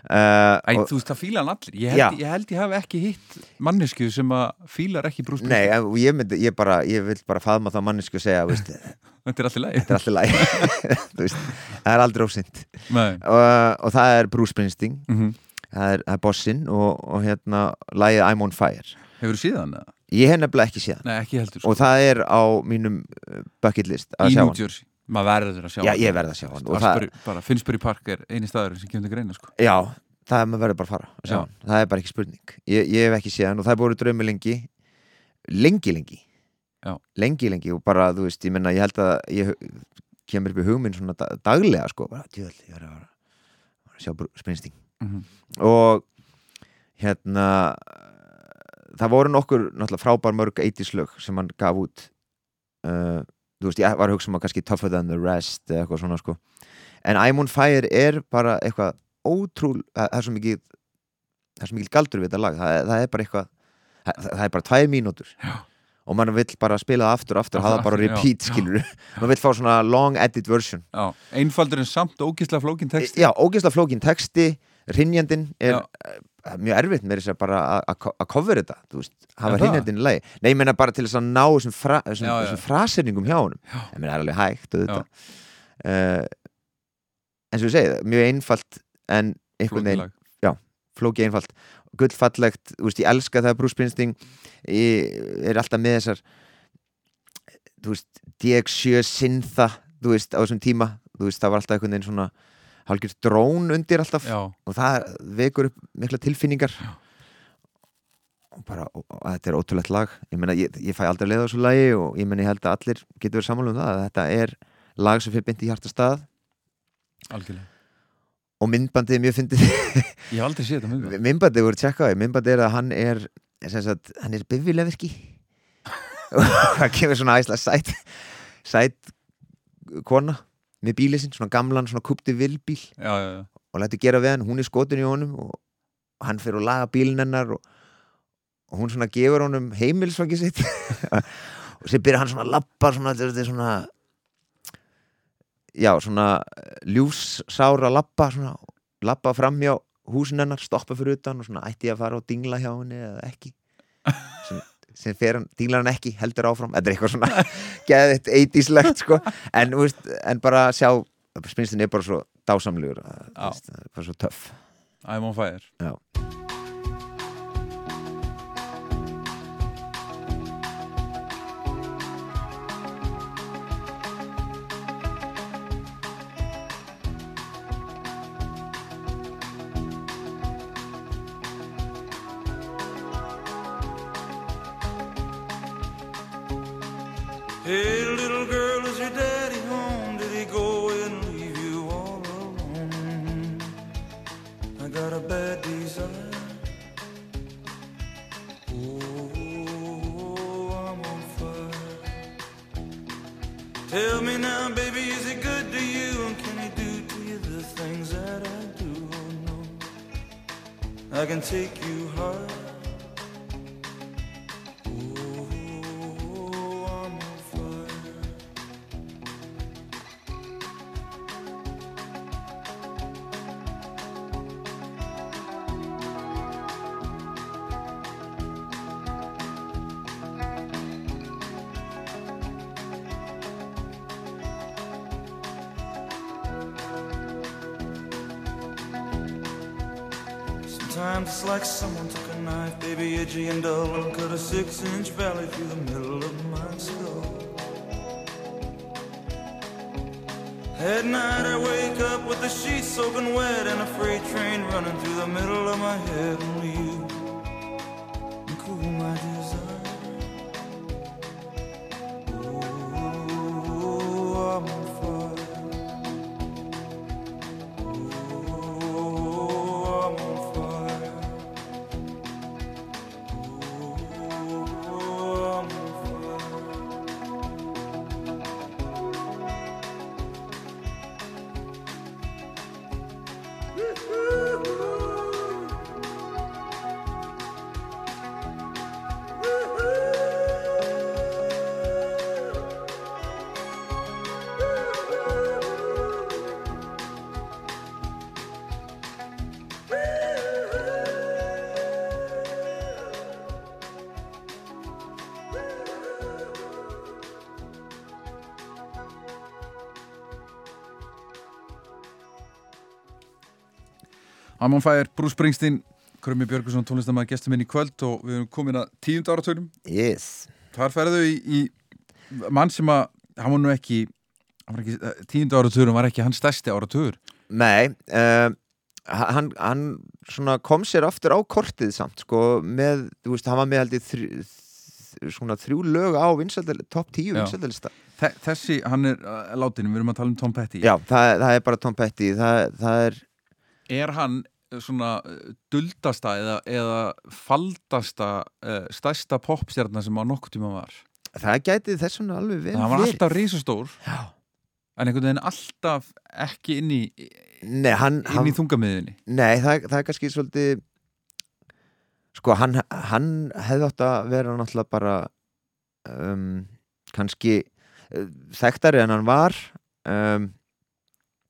Æ, og, þú veist, það fíla hann allir Ég held, ég held ég hafi ekki hitt mannesku sem að fílar ekki brúst Nei, en ég, myndi, ég, bara, ég vil bara faðma það mannesku og segja, veist, [laughs] Þetta er allir leið þetta er alltaf læg [laughs] Þú veist, það er aldrei ósint Nei og, og það er Bruce Springsteen mhm. það er, það er bossinn og, og hérna lægið I'm on fire Hefur þú síðan? eða? ég hef nefnilega ekki séð hann. Nei, ekki heldur sko. og það er á mínum uh, bucket list að Í sjá New hann Jersey Maður verður að sjá já, hann. ég verð að sjá hann og það, bara Finsbury Park er eini staður sem kemur til greina sko. já, það er maður verður bara að fara að sjá Já. hann. það er bara ekki spurning ég, ég hef ekki séð hann og það er búið draumi lengi lengi lengi Já. lengi lengi og bara þú veist, ég menna ég held að ég kemur upp í hugminn svona da- daglega sko, bara djöðl, ég verður að, að sjá Springsteen Mhm. og hérna það voru nokkur náttúrulega frábær mörg 80s lög sem hann gaf út uh, þú veist, ég var að hugsa um að kannski Tougher Than The Rest eða eitthvað svona sko. En I'm on Fire er bara eitthvað ótrúl, það er svo mikið það er svo mikið galdur við þetta lag. Það, það er bara eitthvað það, það er bara tvær mínútur. Já. og mann vill bara spila aftur aftur, hafa bara repeat já. skilur mann vill fá svona long edit version. Já, einfaldur en samt ógislega flókin text Já, ógeðslega flókin texti Rinjandinn er Já. uh, mjög erfitt með þess að bara að- að ko- að cover þetta, þú veist, hafa það? rinjandinn í lagi. Nei, ég meina bara til þess að ná þessum, fra, þessum, Já, já. þessum fraserningum hjá honum. Já. Ég meina, það er alveg hægt og þetta. Uh, en svo ég segi mjög einfalt en einhvern veginn, Flókilag flóki einfalt, gullfallegt, þú veist, ég elska það að Bruce Springsteen ég, er alltaf með þessar þú veist, DX7 Syntha, þú veist, á þessum tíma þú veist, það var alltaf einhvern veginn svona hálfgjörð drón undir alltaf Já, og það vekur upp mikla tilfinningar. Og bara, og, og þetta er ótrúlegt lag. Ég meina, ég, ég fæ aldrei leið á þessu lagi og ég meina, ég held að allir getur verið sammála um það að þetta er lag sem fyrir byndi í hjarta stað. Algjörlega. Og myndbandið er mjög fyndið. Ég hef aldrei séð þetta mjög [laughs] myndbandið voru tjekkaði, myndbandið er að hann er sagt, hann er bifileverki [laughs] það kemur svona æsla sæt sæt kona með bílið sinn, svona gamlan, svona kupti vilbíl já, já, já. og lætur gera við hann, hún er skotin í honum og hann fyrir að laga bílinn hennar og, og hún svona gefur honum heimilsvangi sitt. [laughs] Og sér byrja hann svona að lappa svona, þetta er svona já, svona ljúfsára lappa svona, lappa framhjá húsin hennar, stoppa fyrir utan og svona ætti ég að fara og dingla hjá henni eða ekki? [laughs] Sem, sem fer hann, dinglar hann ekki, heldur áfram. Þetta er eitthvað svona [laughs] geðið eitíslegt sko, en, veist, en bara sjá spinstin er bara svo dásamlegur bara svo töff. I'm on fire Já. I can take you the sheets soaking wet and a freight train running through the middle of my head. I'm on fire, Bruce Springsteen Krömi Björgusson, tónlistamæður gestur minn í kvöld og við erum komin að tíund áratögnum yes. Þar ferðu í, í mann sem að, hann var nú ekki, ekki tíund áratögnum var ekki hans stærsti áratögur Nei uh, hann, hann svona kom sér aftur á kortið samt sko, með, þú veist, hann var með ég þrjú, svona þrjú lög á top 10 Já. vinsældalista Þe- Þessi, hann er uh, látin, við erum að tala um Tom Petty Já, það, það er bara Tom Petty það, það er, Er hann uh, svona uh, duldasta eða, eða faldasta uh, stærsta popstjarnar sem á nokkuð tíma var það gæti þess vegna alveg vel hann var verið. alltaf risastór Já. en einhvern veginn alltaf ekki inn í, Nei, hann, inn hann, í þungamiðinni nei það, það er kannski svolítið sko, hann, hann hefði átt að vera náttúrulega bara um, kannski uh, þekktari en hann var um,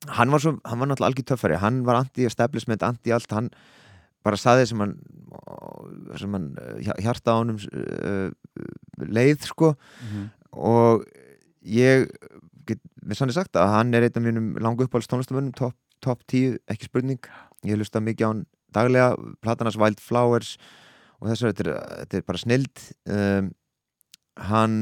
hann var svo, hann var náttúrulega algjör töffari. Hann var anti-establishment, anti-allt. Hann bara saði sem hann sem hann uh, hjarta á honum uh, leið sko. Og ég get með sannir sagt að hann er einn af mínum langu uppáhalds tónlistamönnum top, top 10, ekki spurning. Ég hlusta mikið á hann daglega platanas Wild Flowers og þess að þetta er, þetta er bara snild um, hann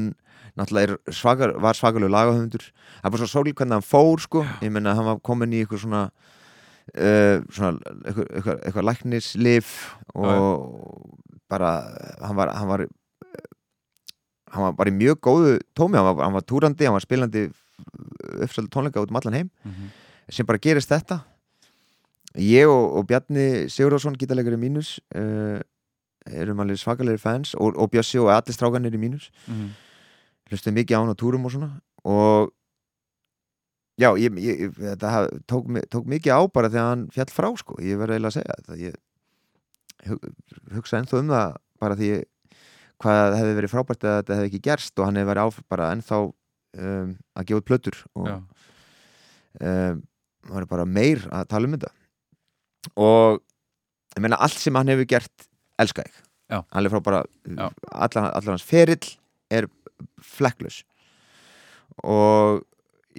náttúrulega er svakar, var svakalegu lagahöfundur. Það er bara svo sólík hvernig hann fór sko. Ég menna hann var komin í eitthvað svona uh, svona eitthvað, eitthvað, eitthvað læknislif og bara hann var, hann var hann var bara í mjög góðu tómi. Hann var, hann var túrandi, hann var spilandi uppsöldu tónleika út um allan heim. Sem bara gerist þetta. Ég og, og Bjarni Sigurðarsson gítarleikari mínus uh, erum alveg svakalegri fans og, og Bjössi og allir strákanir í mínus. Mhm. Hlustuði mikið á hann á túrum og svona. Og já, ég, ég, haf, tók, tók mikið á bara þegar hann fjall frá sko, ég verði eiginlega að segja þetta. Ég hug, hugsa ennþá um það bara því hvað hefði verið frábært að þetta hefði ekki gerst og hann hefði verið bara ennþá um, að gefa plötur og um, það er bara meir að tala um þetta. Og ég meina allt sem hann hefur gert elska ég. Hann er frá bara allar, allar hans ferill er flekklus og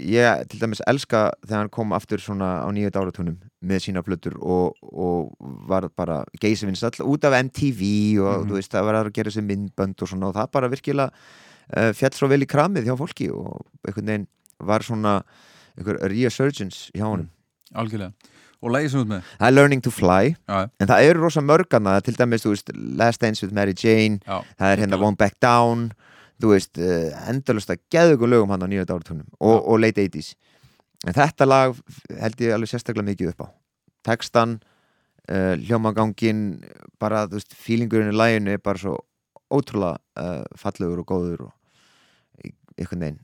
ég til dæmis elska þegar hann kom aftur svona á nýjöld áratunum með sína plötur og, og var bara geysivins all út af MTV og Mhm. þú veist það var að gera þessi myndbönd og svona og það bara virkilega uh, fjall svo vel í kramið hjá fólki og einhvern veginn var svona einhver resurgence hjá honum. Algjörlega. Og lægi sem út með? Það er Learning to Fly. Já, en það eru rosa mörgana til dæmis þú veist, Last Dance with Mary Jane já, það er hérna. Won't Back Down þú veist, uh, endalust að geðugum lögum hann á nýjöld áratunum og, og late 80s en þetta lag held ég alveg sérstaklega mikið upp á. Textan uh, hljómagangin bara, þú veist, feelingurinn í læginu er bara svo ótrúlega uh, fallegur og góður og í- einhvern veginn.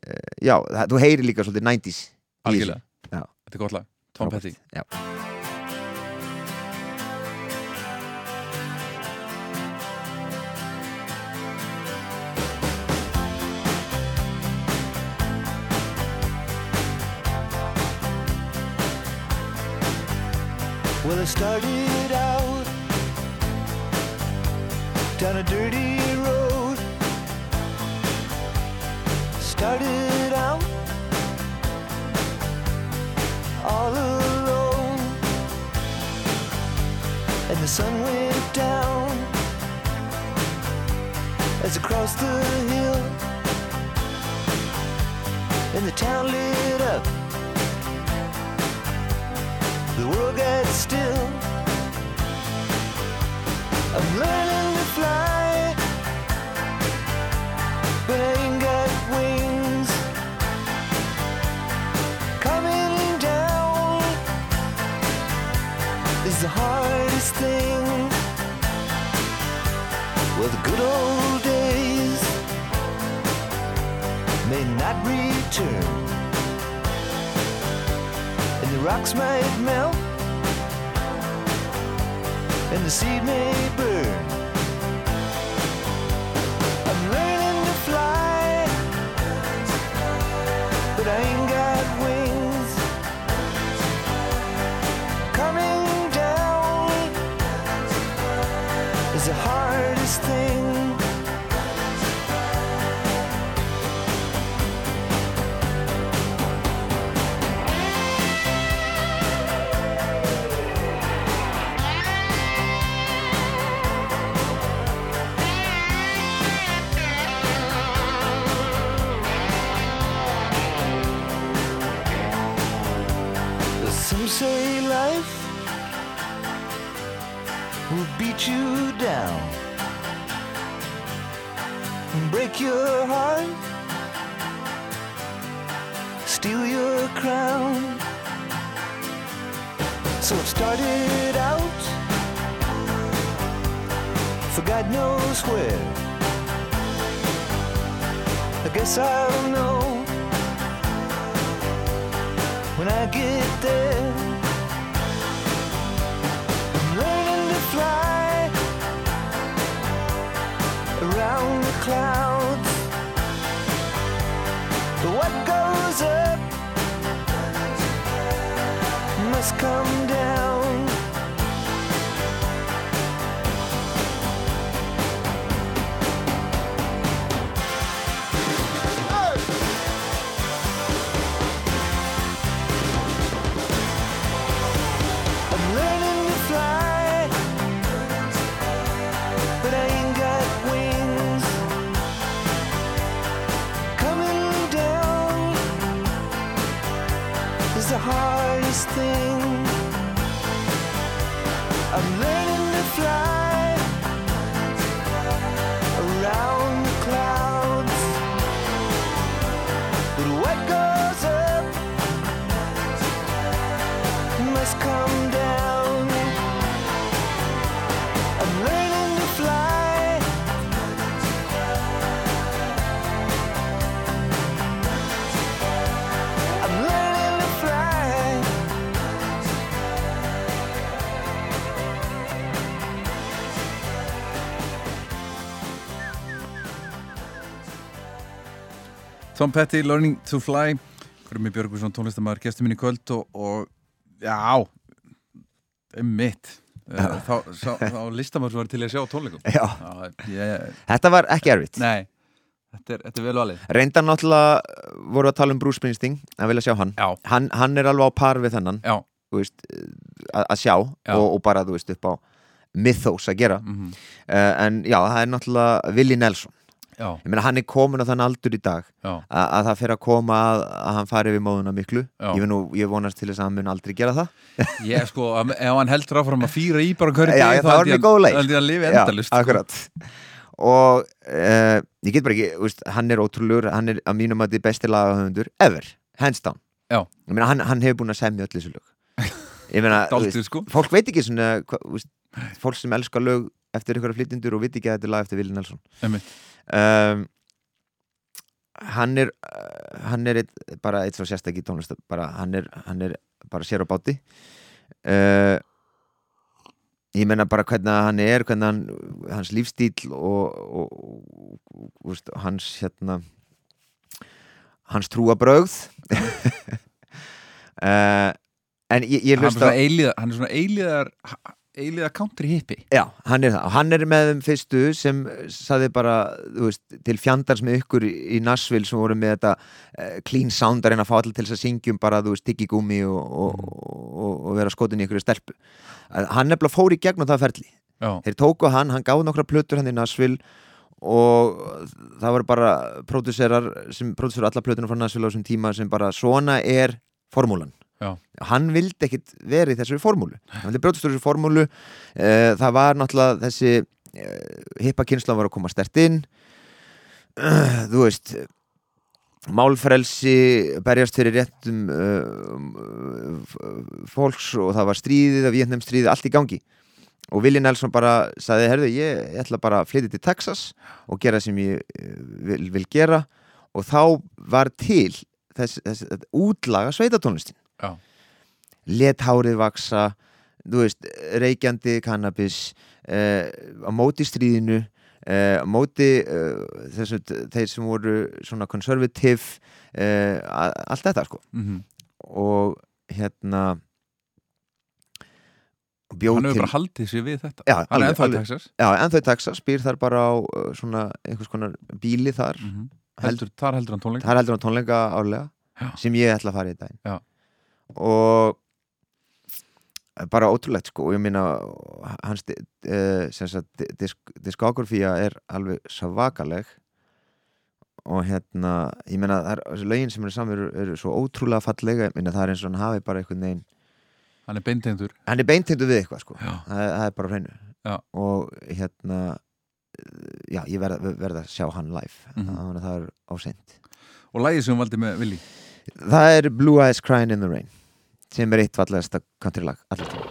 Uh, já, það, þú heyrir líka svolítið 90s í þessu. algjörlega. Þetta er gott lag, Tom. Petty. Já. I started out. Down a dirty road. Started out. All alone, and the sun went down. As I crossed the hill, and the town lit up the world gets still. I'm learning to fly, but I ain't got wings. Coming down is the hardest thing. Well, the good old days may not return rocks might melt, and the seed may burn. I'm learning to fly, beat you down and break your heart, steal your crown. So I've started out for God knows where. I guess I'll know when I get there. Clouds. What goes up must come try. Tom Petty, Learning to Fly. Grumi Björgvinsson, tónlistamæður, gestur minn í kvöld og, og já um mitt uh, þá, sá, þá listamæður sem var til að sjá tónleikum. Já, Já, ég, þetta var ekki erfitt. Nei þetta er, þetta er vel valið. Reyndan náttúrulega voru að tala um Bruce Springsteen að vilja sjá hann. Hann, hann er alveg á par við þennan veist, að, að sjá Já. og, og bara þú veist upp á mythos að gera. Mm uh, en já, það er náttúrulega Willi Nelson já, ég meina hann er komin á þann aldur í dag að, að það fer að koma að, að hann fari við móðuna miklu. Ég, nú, ég vonast til þess að hann mun aldrei gera það. [laughs] Ég sko ef hann heldur áfram að fýra í bara hverju leið. þá ég að lifi Já, endalust akkurat. Og uh, ég get bara ekki veist, hann er ótrúlegur, hann er að mínum að þið besti lagahöfundur ever, hands down. Meina hann, hann hefur búin að semja öll þessu lög. Ég meina, [laughs] veist, sko. fólk veit ekki svona hva, veist, fólk sem elskar lög eftir ykkur flytjendur og veit ekki að þetta er lag eftir Willi Nelson. Einmitt. Um, hann er hann er eitt, bara eitt svo sérstakki tónlist bara, hann, er, hann er bara sér á báti. Uh, ég meina bara hvernig hann er hvernig hann, hans lífstíl og, og, og, og hans hérna hans trúabrögð uh, [laughs] en ég, ég hlusta hann er svona eilíðar eilíðar country hippi Já, hann er það. Og hann er með þeim fyrstu sem saði bara, þú veist, til fjandars með ykkur í Nashville sem voru með þetta uh, clean sound að reyna að fá allir til þess að syngjum bara, þú veist, tyggigúmi og, og, og, og vera skotin í ykkur stelpu. Að hann nefnilega fór í gegnum það ferli. Já, þeir tóku hann, hann gáði nokkra plötur hann í Nashville og það voru bara pródúserar sem pródúserar alla plötunum frá Nashville á þessum tíma sem bara svona er formúlan Já. hann vildi ekkit verið í þessari formúlu. Hann vildi brjótast úr þessu formúlu. Uh, það var náttúrulega þessi uh, hippa kynslan var að koma stert inn. Uh, þú veist málfrelsi berjast fyrir réttum fólks og það var stríðið af Vietnam stríðið, allt í gangi. Og Willi Nelson bara sagði, herðu, ég, ætla bara að flytja til Texas og gera sem ég eh, vil, vil gera. Og þá var til þess, þess, útlaga sveitatónlistin. Let hárið vaksa veist, reykjandi kannabis eh, á móti stríðinu eh, á móti eh, þessu, þeir sem voru svona konservativ eh, allt þetta sko. Mm og hérna og bjóð hann hefur bara haldið sér við þetta. Já, hann er ennþá í. Texas. Já, en þau í Texas býr þar bara á uh, svona einhvers konar bíli þar. Mm Held- heldur, þar heldur hann tónleik þar heldur hann tónleika árlega Já. sem ég ætla að fara í daginn. Já. Og bara ótrúlegt sko. Og ég meina hans uh, disk, diskografía er alveg svakaleg. Og hérna ég er, þessi lögin sem eru saman eru, eru svo ótrúlega fallega ég meina það er eins og hann hafi bara einhvern veginn hann er beintegndur. Hann er beintindu við eitthvað sko. Það, er- það er bara hreinu. Já. og hérna eh, já, ég verð, verð að sjá hann live. Mhm. þannig að það er áseint og lægið sem hún valdi með Willi það er Blue Eyes Crying in the Rain sem er eitt fallegasta country lag allir tíma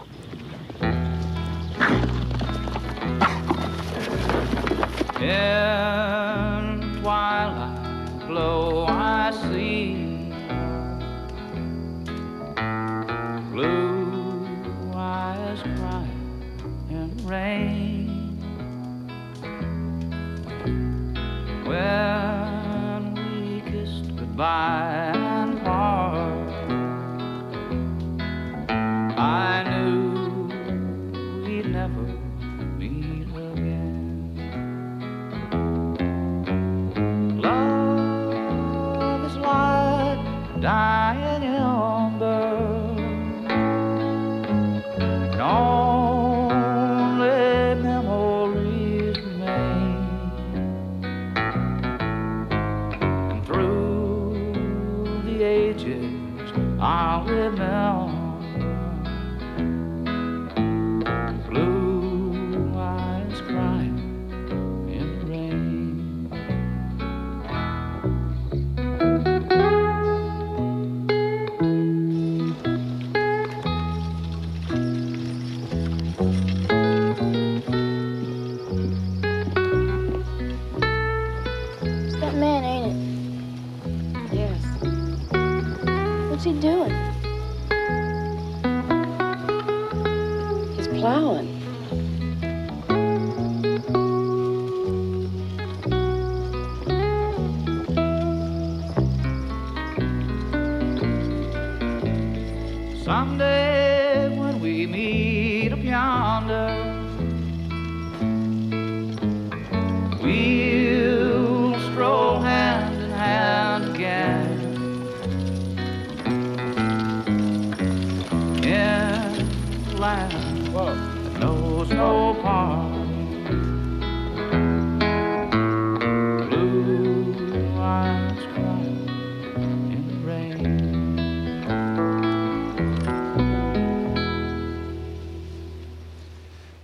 In twilight glow I see blue eyes crying in rain. When we kissed goodbye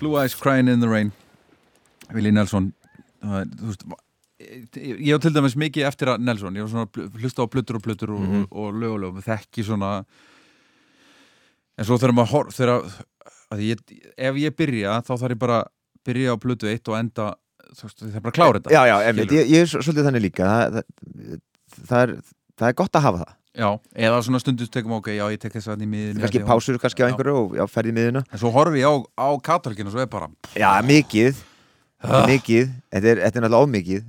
Blue Eyes Crying in the Rain Willi Nelson. Veist ég á til dæmis mikið eftir að Nelson ég var svona bl- hlusta á plötur og plötur og, Mhm. og, og lög og lög, þekki svona en svo þegar maður hor, þegar að ég, ef ég byrja þá þarf ég bara að byrja á plötu eitt og enda það er bara að klára þetta Já, já, ég, ég er svo- svolítið þannig líka það, það, það, er, það er gott að hafa það Já, eða svona stundum tekum ok, já ég tek þess að í miðinu kannski já, pásur kannski á einhverju og já, ferði miðuna En svo horfi ég á, á kataloginu og svo er bara Já, mikið. Ah. mikið, þetta er, þetta er náttúrulega ómikið.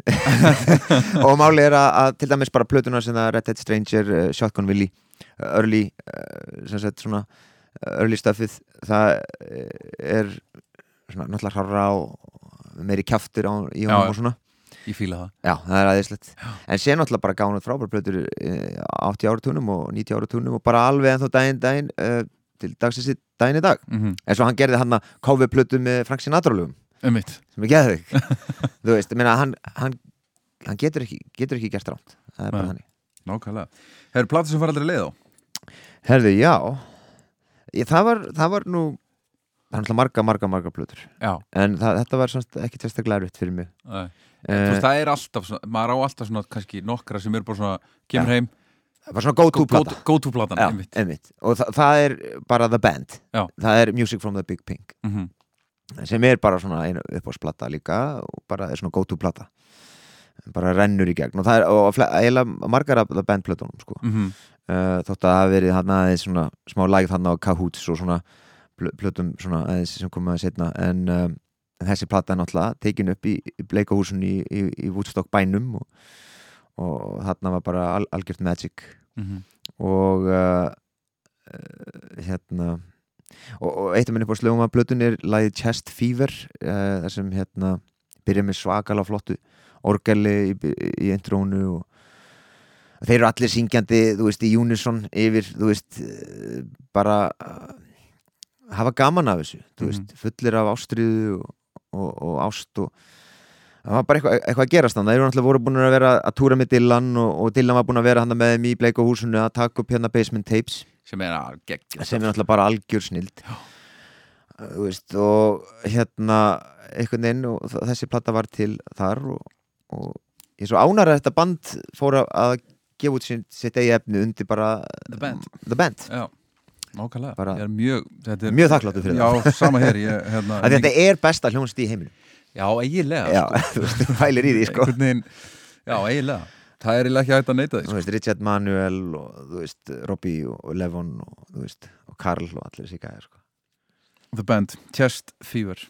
[laughs] Og máli er að, að til dæmis bara plötuna sem það Red Dead Stranger, uh, Shotgun Willy uh, Early uh, sem sagt svona early stuffið það er svona náttúrulega hrára og meiri kjaftur á, í honum og svona Ég fíla það. Já, það er aðeinslegt En sé náttúrulega bara gánuð frábær plötur uh, 80 áratúnum og 90 áratúnum og bara alveg ennþá daginn, daginn uh, til dagsins í daginn í dag. Mm -hmm. eins og hann gerði hann að káfi plötu með Frank Sinatra lögum. Um mitt sem er geðvig [laughs] þú veist, ég meina hann, hann, hann getur, ekki, getur ekki gert rámt það er bara þannig. Nákvæmlega. Það eru platan sem fara aldrei leið á? Herðu, já. Ég, það, var, það var nú það er náttúrulega marga, marga, marga plötur. Já. En það, þetta var semst ekki sérstaklega erfitt fyrir mig. Þú veist, það er alltaf, svona, maður á alltaf svona kannski nokkra sem eru bara svona, kemur Já. heim. Það var svona go-to plata. go einmitt. einmitt. og það, það er bara The Band. Já. það er Music from the Big Pink. Mm sem er bara svona einu uppáðsplata líka og bara er svona go-to plata. Bara rennur í gegn. Og það er eiginlega margar af The Band plötunum sko. -hmm. uh, þótt að það hafi verið hann aðeins svona smá lægð hann á Kahoots og svona plötum svona aðeins sem komið að setna en um, þessi plata er náttúrulega tekin upp í, í bleikahúsun í, í, í Woodstock bænum og, og þarna var bara al algjört magic Mhm. og uh, uh, hérna og, og eitt af minni på slögum af plötun er lagið Chest Fever uh, þar sem hérna byrja með svakala flottu orgeli í, í intrónu og þeir eru allir syngjandi þú veist í unison yfir þú veist eh, bara uh, hafa gaman af þessu Mhm. veist, fullir af ástriðu og, og, og ást og það var bara eitthvað, eitthvað að gerast þannig þeir eru náttúrulega voru búin að vera að túra með Dylan og, og Dylan var búin að vera hann með þeim í bleika húsinu að taka upp hérna basement tapes sem er að sem er náttúrulega bara algjör snild veist og hérna einhvern veginn og þessi platta var til þar og, og ég er svo ánar að þetta band fór að- að gefa út sitt, sitt eigi efni undir bara The Band. The Band. Já, nákvæmlega Ég er mjög er, Mjög þakkláttur fyrir Já, sama hér ég, hérna, Að þetta er besta hljónst í heiminum Já, eiginlega já, sko. [laughs] þú þú fælir í því sko veginn, Já, eiginlega Það er eiginlega ekki hægt að neyta því þú sko. veist, Richard Manuel og þú veist, Robbie og, og Levon og þú veist, og Karl og allir þessi gæðir sko. The Band, Chest Fever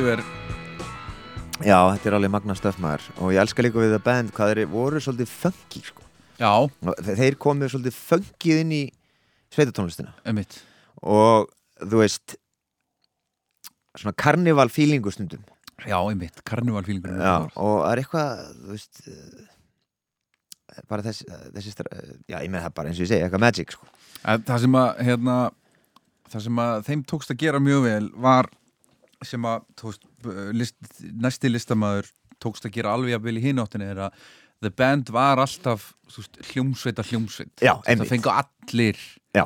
fyrir Já, þetta er alveg magna stöfmaður og ég elska líka við það band hvað þeir voru svolítið funky sko. Þeir komið svolítið funkið inn í sveitatónlistina. Emitt og þú veist svona karnival feelingu stundum. Já, emitt, karnivalfílingur Já, og það er eitthvað þú veist eh, bara þessi, þessi stra- já, ég með það bara eins og ég segi, eitthvað magic sko. Það sem að hérna, það sem að þeim tókst að gera mjög vel var sem að tókst, list, næsti listamaður tókst að gera alveg að í hináttinni er að The Band var alltaf þú veist, hljómsveita hljómsveit. Já, það fengu allir Já.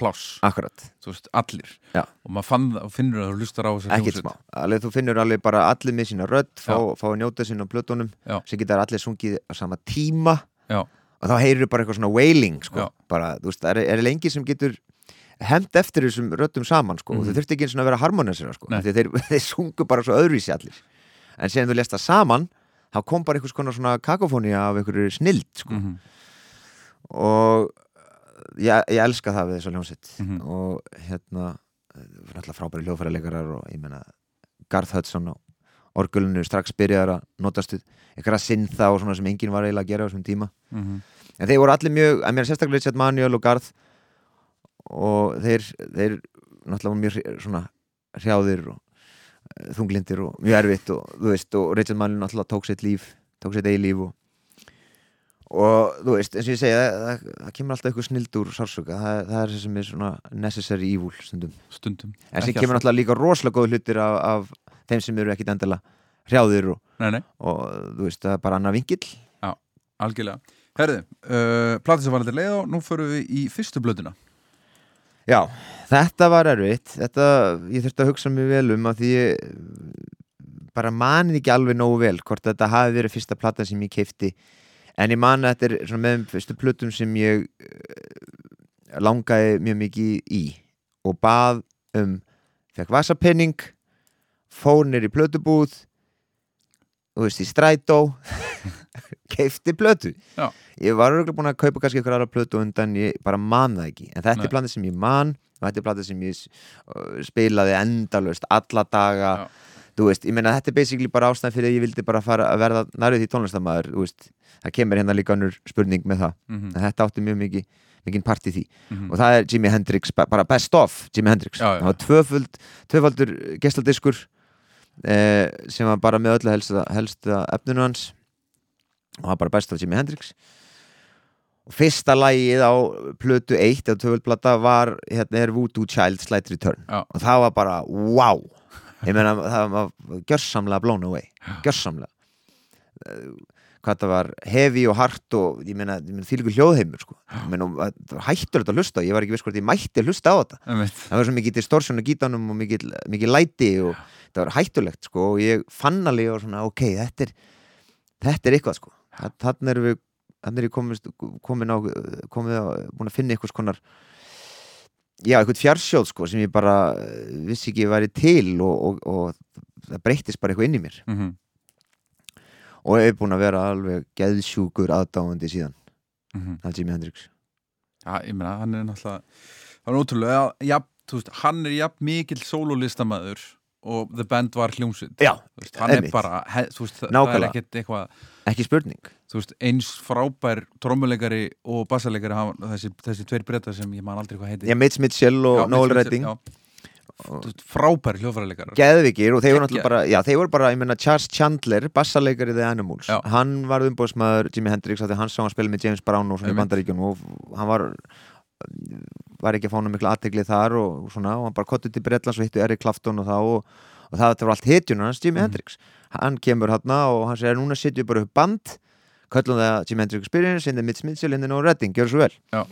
pláss, þú veist, allir. Já. og maður fann finnur það og hlustar á þessa ekkert smá. Alveg, Þú finnur alveg bara allir með sína rödd fá, fá að njóta sín á plötunum Já. sem geta allir sungið á sama tíma. Og þá heyrir bara eitthvað svona wailing sko. Bara, þú veist, er, er lengi sem getur hemmt eftir þessum röddum saman sko. og þau þurfti ekki eins og að vera harmonisera sko. Þeir, [laughs] þeir sungu bara svo öðruvísi allir en sem þú lest það saman þá kom bara einhvers konar svona kakofóni af einhverju snild sko. mhm, og ég, ég elska það við þessu hljómsveit Mhm. og hérna frábæri hljóðfæralegarar og ég meina Garth Hudson á orgulinu strax byrjaðar að notast við eitthvað og svona sem enginn var eiginlega að gera á þessum tíma mhm, en þeir voru allir mjög, að mér sérstaklega Richard Manuel og Garth og þeir, þeir náttúrulega mjög svona hrjáðir og eh, þunglindir og mjög erfitt og þú veist og Richard Manuel náttúrulega tók sitt líf tók sitt eigi líf og og þú veist, eins og ég segja það, það, það kemur alltaf eitthvað snild úr sársöka það, það er það sem er svona necessary evil stundum. Stundum. En sem kemur alltaf. líka rosalega góð hlutir af, af þeim sem eru ekkit endilega hrjáðir og, Nei, nei, og þú veist, það er bara annar vingill algjörlega. Herði, uh, platið sem var þetta leið á nú förum við í fyrstu blöðuna Já, þetta var erfitt. Þetta, ég þurfti að hugsa mig vel um að því ég bara manið ekki alveg nógu vel hvort þetta hafi verið fyrsta platan sem ég keifti en ég man að þetta er svona með þeim fyrstu plötum sem ég eh, langaði mjög mikið í og bað um fekk vasapenning fór nýr í plötubúð þú veist í strætó [laughs] keifti plötu Já. ég var örgulega búin að kaupa kannski ykkur aðra plötu undan ég bara man það ekki en þetta Nei. er platan sem ég man og þetta er platan sem ég uh, spilaði endalaust alla daga Já. þú veist, ég meina þetta er basically bara ástæðan fyrir að ég vildi bara fara að verða nærið því tónlistamæður þú veist, það kemur hérna líka önnur spurning með það, Mhm. en þetta átti mjög mikið mikið part í því Mhm. og það er Jimi Hendrix, ba- bara best of Jimi Hendrix, Já, það var tvöfaldur gestaldiskur eh, sem var bara með öllu helsta, helsta efninu hans. Og var bara best of Jimi Hendrix. Og fyrsta lagið á plötu 1 á tvöfaldplata var hérna er Voodoo Child Slight Return. Já. og það var bara wow. Ég meina það var gjörsamlega blown away. Gjörsamlega. Eh, hvað það var heavy og hart og ég meina, meina því líka hljóðheimur sko. var hættur þetta að hlusta ég var ekki viss hvort ég mætti að hlusta á þetta. Það var svo mikið distortion á gítanum og mikið, mikið læti og það var hættulegt sko og ég fann alveg og svona ok, þetta er þetta er eitthvað sko. Þa- þannig erum við þannig er ég komist, komin á komið á, búin að finna eitthvað skonar já, eitthvað fjarsjóð sko sem ég bara eh, vissi ekki væri til og, og, og það breyttist bara eitthvað inn í mér. Mhm, og ég er búin að vera alveg geðsjúkur aðdáandi síðan mhm. það er Jimi Hendrix. Já, ég meina, hann er náttúrulega hann er ótrúlega, já, þú veist, hann er jafn mikill sólólistamæður og The Band var hljómsveit. Já, veist, hann er bara, he, veist, það- er ekkert eitthvað ekki spurning. veist, eins frábær trommuleikari og bassalegari þessi, þessi tveir breyta sem ég man aldrei hvað heiti já, Mitch Mitchell og Já, Noel Redding. frábæri hljóðfæraleikar geðvikir og þeir voru bara já, þeir voru bara, ég meina Charles Chandler bassaleikari The Animals, Já. hann var umbóðsmaður Jimi Hendrix af því hann sá hann spila með James Brown og svona í bandaríkjunum og hann var var ekki að fá hann mikla aðteglið þar og svona, og hann bara kottið til Bretlands og hittu Eric Clapton og það og, og það var allt hitjun hans. Jimi Hendrix hann kemur hann og hann segir núna setjum við bara upp band köllum það Jimi Hendrix Experience inn Mitch Mitchell, inn og Redding, gjör svo vel Já.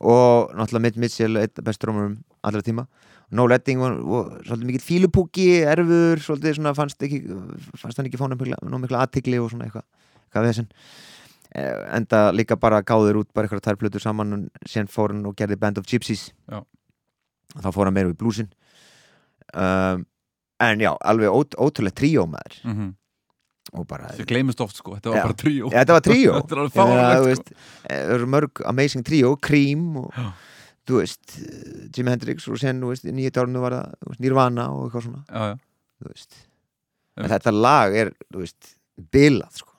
og náttúrulega Mitch Mitchell bestur um allra tíma No Redding var, var svolítið mikill fílupúki erfur, svolítið svona fannst, ekki, fannst hann ekki fá ná mikla aðtigli og svona eitthvað eitthvað þessum enda líka bara gáður út bara eitthvað tær plötur saman og síðan fór hann og gerði Band of Gypsies. Já. og þá fór hann meira við blúsin um, en já, alveg ót, ótrúlega tríó maður. Mm og bara það gleymist oft sko, þetta var Já. bara tríó. Ja, þetta var tríó. [laughs] Er veist, eh, það eru mörg amazing tríó, Cream og Já. þú veist, eh, Jimi Hendrix og sen, nýju tárnu var það Nirvana og eitthvað svona. Já, já. þú veist. En þetta lag er, þú veist bilað, sko,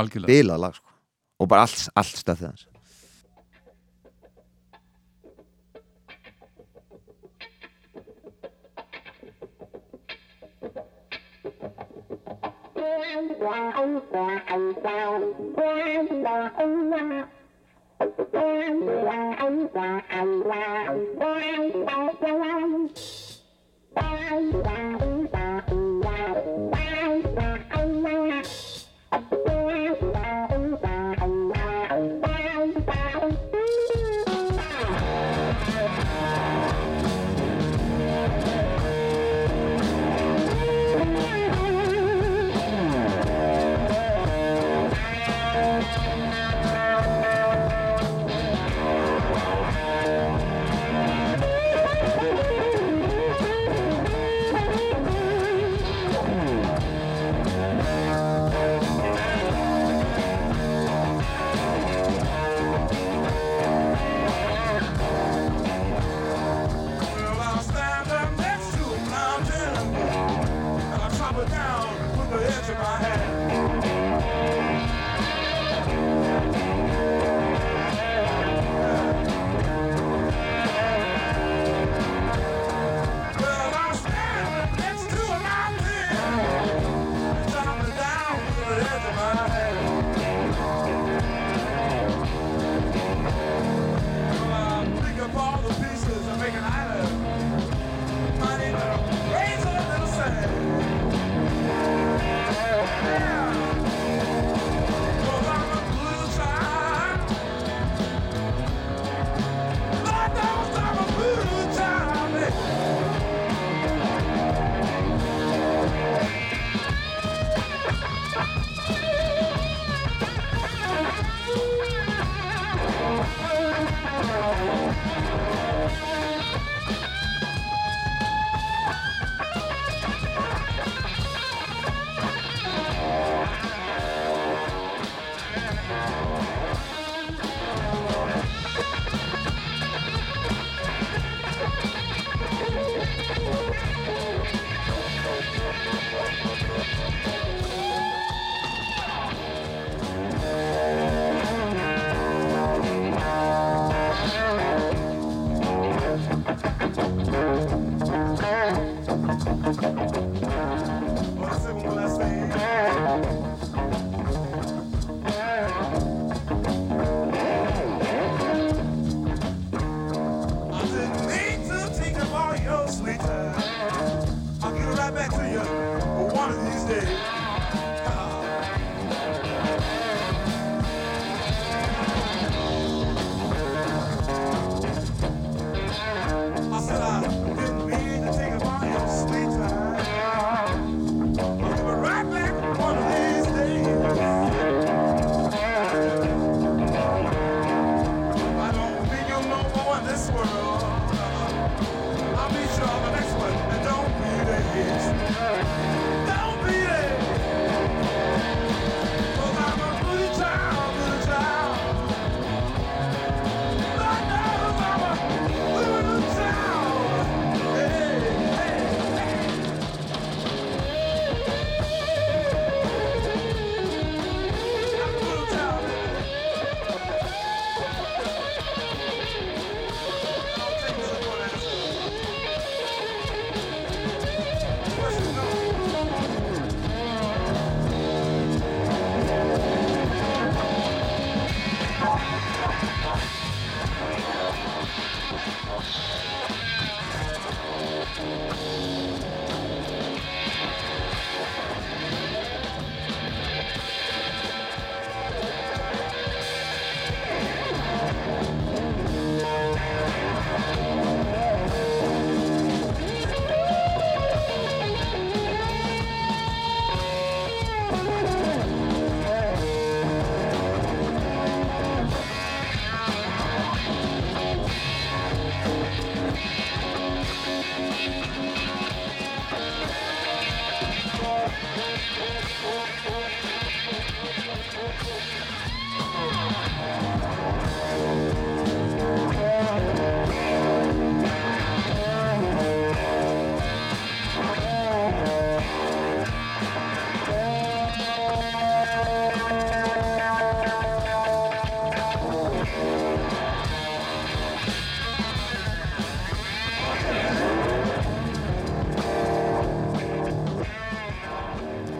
algjörlega. Bilað lag, sko. Og bara allt, allt stöfið hans Thank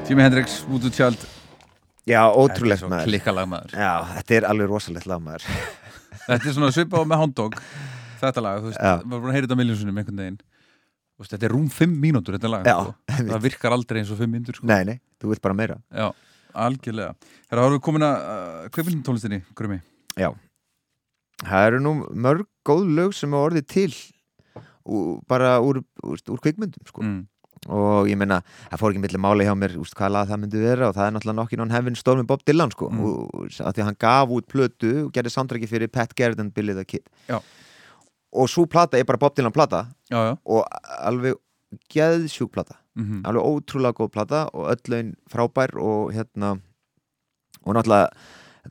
Jimi Hendrix, Voodoo Child. Já, ótrúlegt maður. klikkalag maður Já, þetta er alveg rosalegt lag maður [laughs] Þetta er svona svipað á með Dog Þetta lag, þú veist, er búin að heyra þetta miljónsunum einhvern veginn. Veist, Þetta er rúm 5 mínútur þetta lag Já, sko. Það virkar aldrei eins og 5 mínútur sko. Nei, nei, þú vilt bara meira. Já, algjörlega. Herra, þá erum við komin að uh, kveipindtónlistinni, Grumi Já. Það eru nú mörg góð lög sem er orðið til úr, bara úr, úr, úr kvikmyndum sko. mm. Og ég meina, það fór ekki milli máli hjá mér úst, hvað lag það myndi vera og það er náttúrulega Knockin' on Heaven Storm með Bob Dylan sko. Mm. og, og að því að hann gaf út plötu og gerði soundtracki fyrir Pat Garrett and Billy the Kid Já. og svo plata er bara Bob Dylan plata Já, já og alveg geðsjúk plata mm alveg ótrúlega góð plata og öll laun frábær og hérna og náttúrulega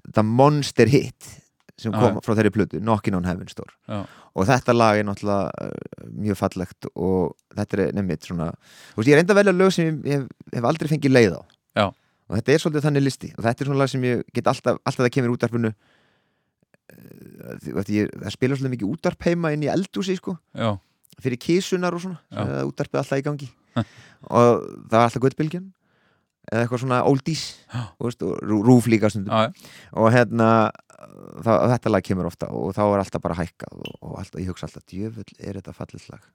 þetta monster hit sem kom frá þeirri plötu, Knockin' on Heaven Store Já. Og þetta lag er náttúrulega uh, mjög fallegt og þetta er nefnitt svona, þú veist ég er enda velja lög sem ég hef, hef aldrei fengið leið á. Já. og þetta er svolítið þannig listi og þetta er svona lag sem ég get alltaf, alltaf það kemur útarpinu uh, ég, það spila svolítið mikið útarp heima inn í eldúsi sko. Já, fyrir kísunar og svona það er útarpið alltaf í gangi. Og það var alltaf guttbylgjan eða eitthvað svona oldies og rú- rúf líka og hérna það, þetta lag kemur ofta og þá er alltaf bara hækkað og, og alltaf, ég hugsa alltaf, djöfull er þetta fallið lag?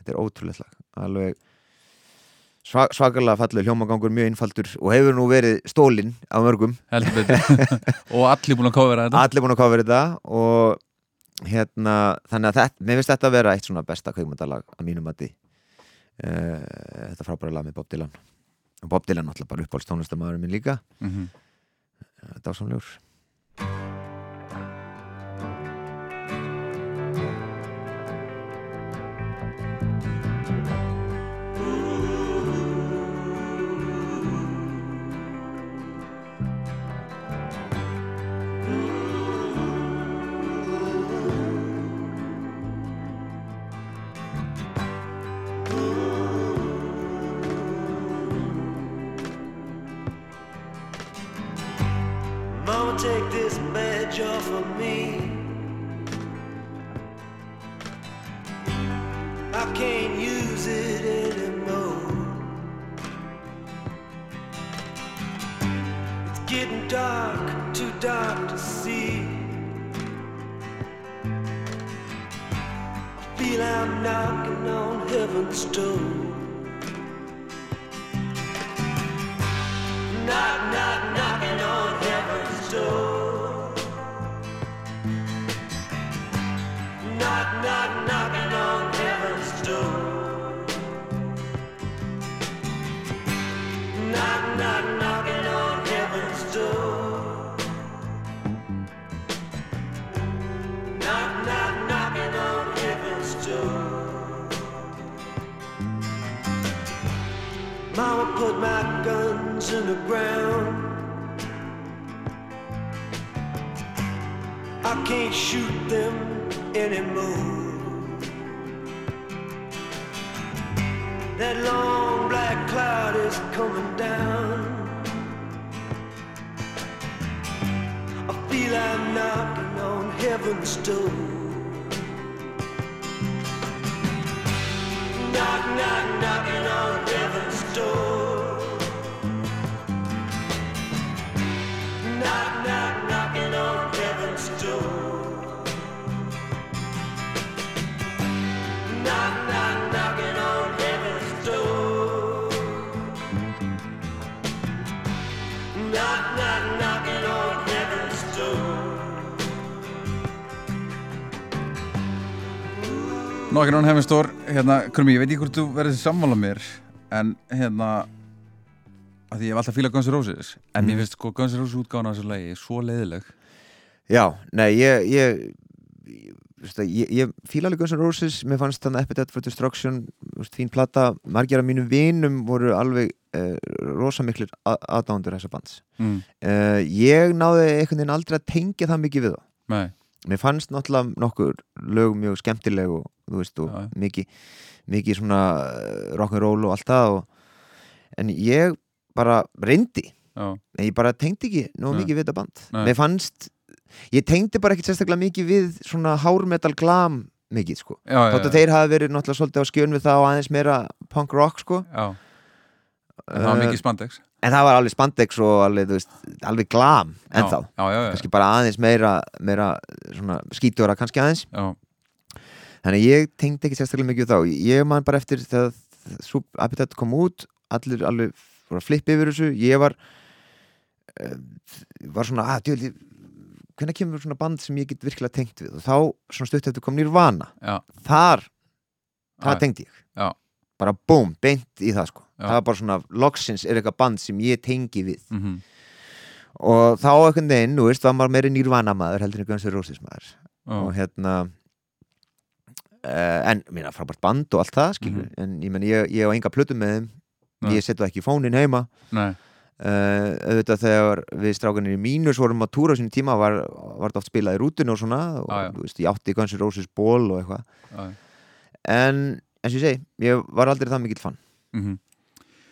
Þetta er ótrúlega lag. Alveg sva, svakalega fallið hljómagangur mjög einfaldur og hefur nú verið stólinn af mörgum. [laughs] Og allir búin að kofera þetta. Allir búin að kofra þetta og hérna þannig að þetta, mér finnst þetta að vera eitt svona besta kveikmyndalag að mínum mati. Uh, þetta frábæra lag með Bob Dylan. Og Bob Dylan náttúrulega bara uppáhalds tónlistamæður minn líka. Mm -hmm. dásamlegur badge off of me. Knockin' on Heaven's Door hérna, Krumi, ég veit ekki hvort þú verður sammála mér en hérna að því ég hef alltaf fílað Guns N' Roses en Mhm. mér finnst sko Guns N' Roses útgáðan af þessu lagi svo leiðileg Já, nei, ég ég, ég, ég, ég fíla alveg Guns N' Roses, mér fannst þannig Epitaph for Destruction, fín plata margir af mínum vinum voru alveg uh, rosamiklir aðdándur þessa bands. mm. Uh, ég náði einhvern veginn aldrei að tengja það mikið við það. Nei, Mér fannst náttúrulega nokkur lög mjög skemmtileg og þú veist, og Já. mikið mikið svona uh, rock'n'roll og allt það og, en ég bara reyndi. Já, en ég bara tengdi ekki Nei. mikið við þetta band. Nei. mér fannst, ég tengdi bara ekkit sérstaklega mikið við svona hármetal glam mikið sko, já, já, þótt að þeir hafa verið náttúrulega svolítið á skjön við það og aðeins meira punk rock sko. Já, En það var uh, mikið spandex. en það var alveg spandex og alveg, veist, alveg glam Já, já, já, já, kannski bara aðeins meira, meira skítjóra kannski aðeins. Já. Þannig að ég tengdi ekki sérstaklega mikið þá. Ég man bara eftir svo Appetite kom út allir alveg voru að flippa yfir þessu. Ég var uh, var svona að djöli hvernig kemur svona band sem ég get virkilega tengt við? Og þá svona stutt eftir kom Nirvana. Já. þar, það tengdi ég. Já. bara búm, beint í það sko. Já. það var bara svona, loksins er eitthvað band sem ég tengi við. Mm og þá einhvern veginn, þú veist, var maður meiri Nirvana maður heldur en Guns N' Roses maður. Og hérna en, mína, frábært band og allt það skilur, en ég menn, ég, ég á enga plötu með þeim. Nei. ég setja ekki fónin heima. Nei, uh, auðvitað þegar við strákanir í mínus vorum að túra á sínum tíma var, þetta oft spilað í rútinu og svona og þú veist, ég átti N' Roses ból og eitthvað. Já, en eins og ég segi, ég var aldrei það mikill fann mm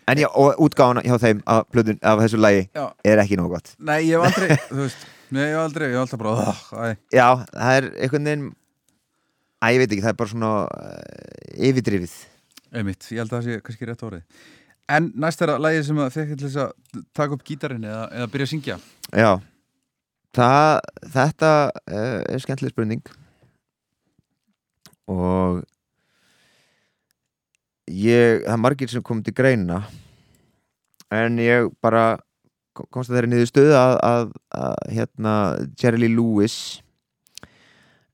en já, og útgáfana hjá þeim af, plötun, af þessu lagi já. er ekki nóg gott. Nei, ég hef aldrei, [laughs] þú veist Nei, ég hef aldrei, ég hef alltaf bara já, það er einhvern veginn að ég veit ekki, það er bara svona uh, yfirdrifið. Einmitt, ég held að það sé kannski rétt orðið. En næst er að lagið sem að fekk til þess að taka upp gítarinn eða, eða byrja að syngja. Já, það, þetta uh, er skemmtileg spurning. Og ég, það er margir sem kom til greina en ég bara kom- komst að þeirri niður stöðu að, að, að hérna, Jerry Lewis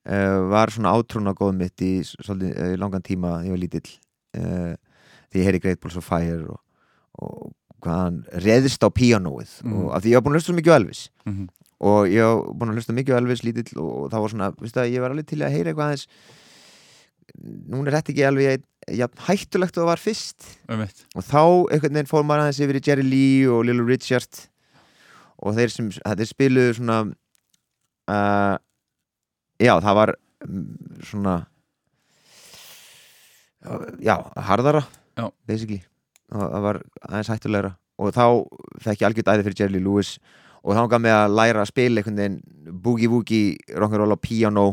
var svona átrúna góð mitt í svolítið uh, langan tíma ég var lítill. Uh, því ég heyri Great Balls of Fire og, og hvað hann reðist á píanóið. Mhm. og af því ég var búin að hlusta mikið á Elvis. Mm -hmm. og ég var búin að hlusta mikið á Elvis lítill og það var svona, veistu að ég var alveg til að heyra eitthvað aðeins núna er þetta ekki alveg ja, hættulegt og það var fyrst. Og þá einhvern veginn fór maður aðeins yfir í Jerry Lee og Little Richard. Og þeir sem þeir spiluðu svona uh, já, það var mm, svona já, harðara Já. basically. Og það var aðeins hættulegra. Og þá fekk ég algjörð æði fyrir Jerry Lewis. Og þá gaf mig að læra að spila einhvern veginn boogie-woogie rock'n'roll á piano.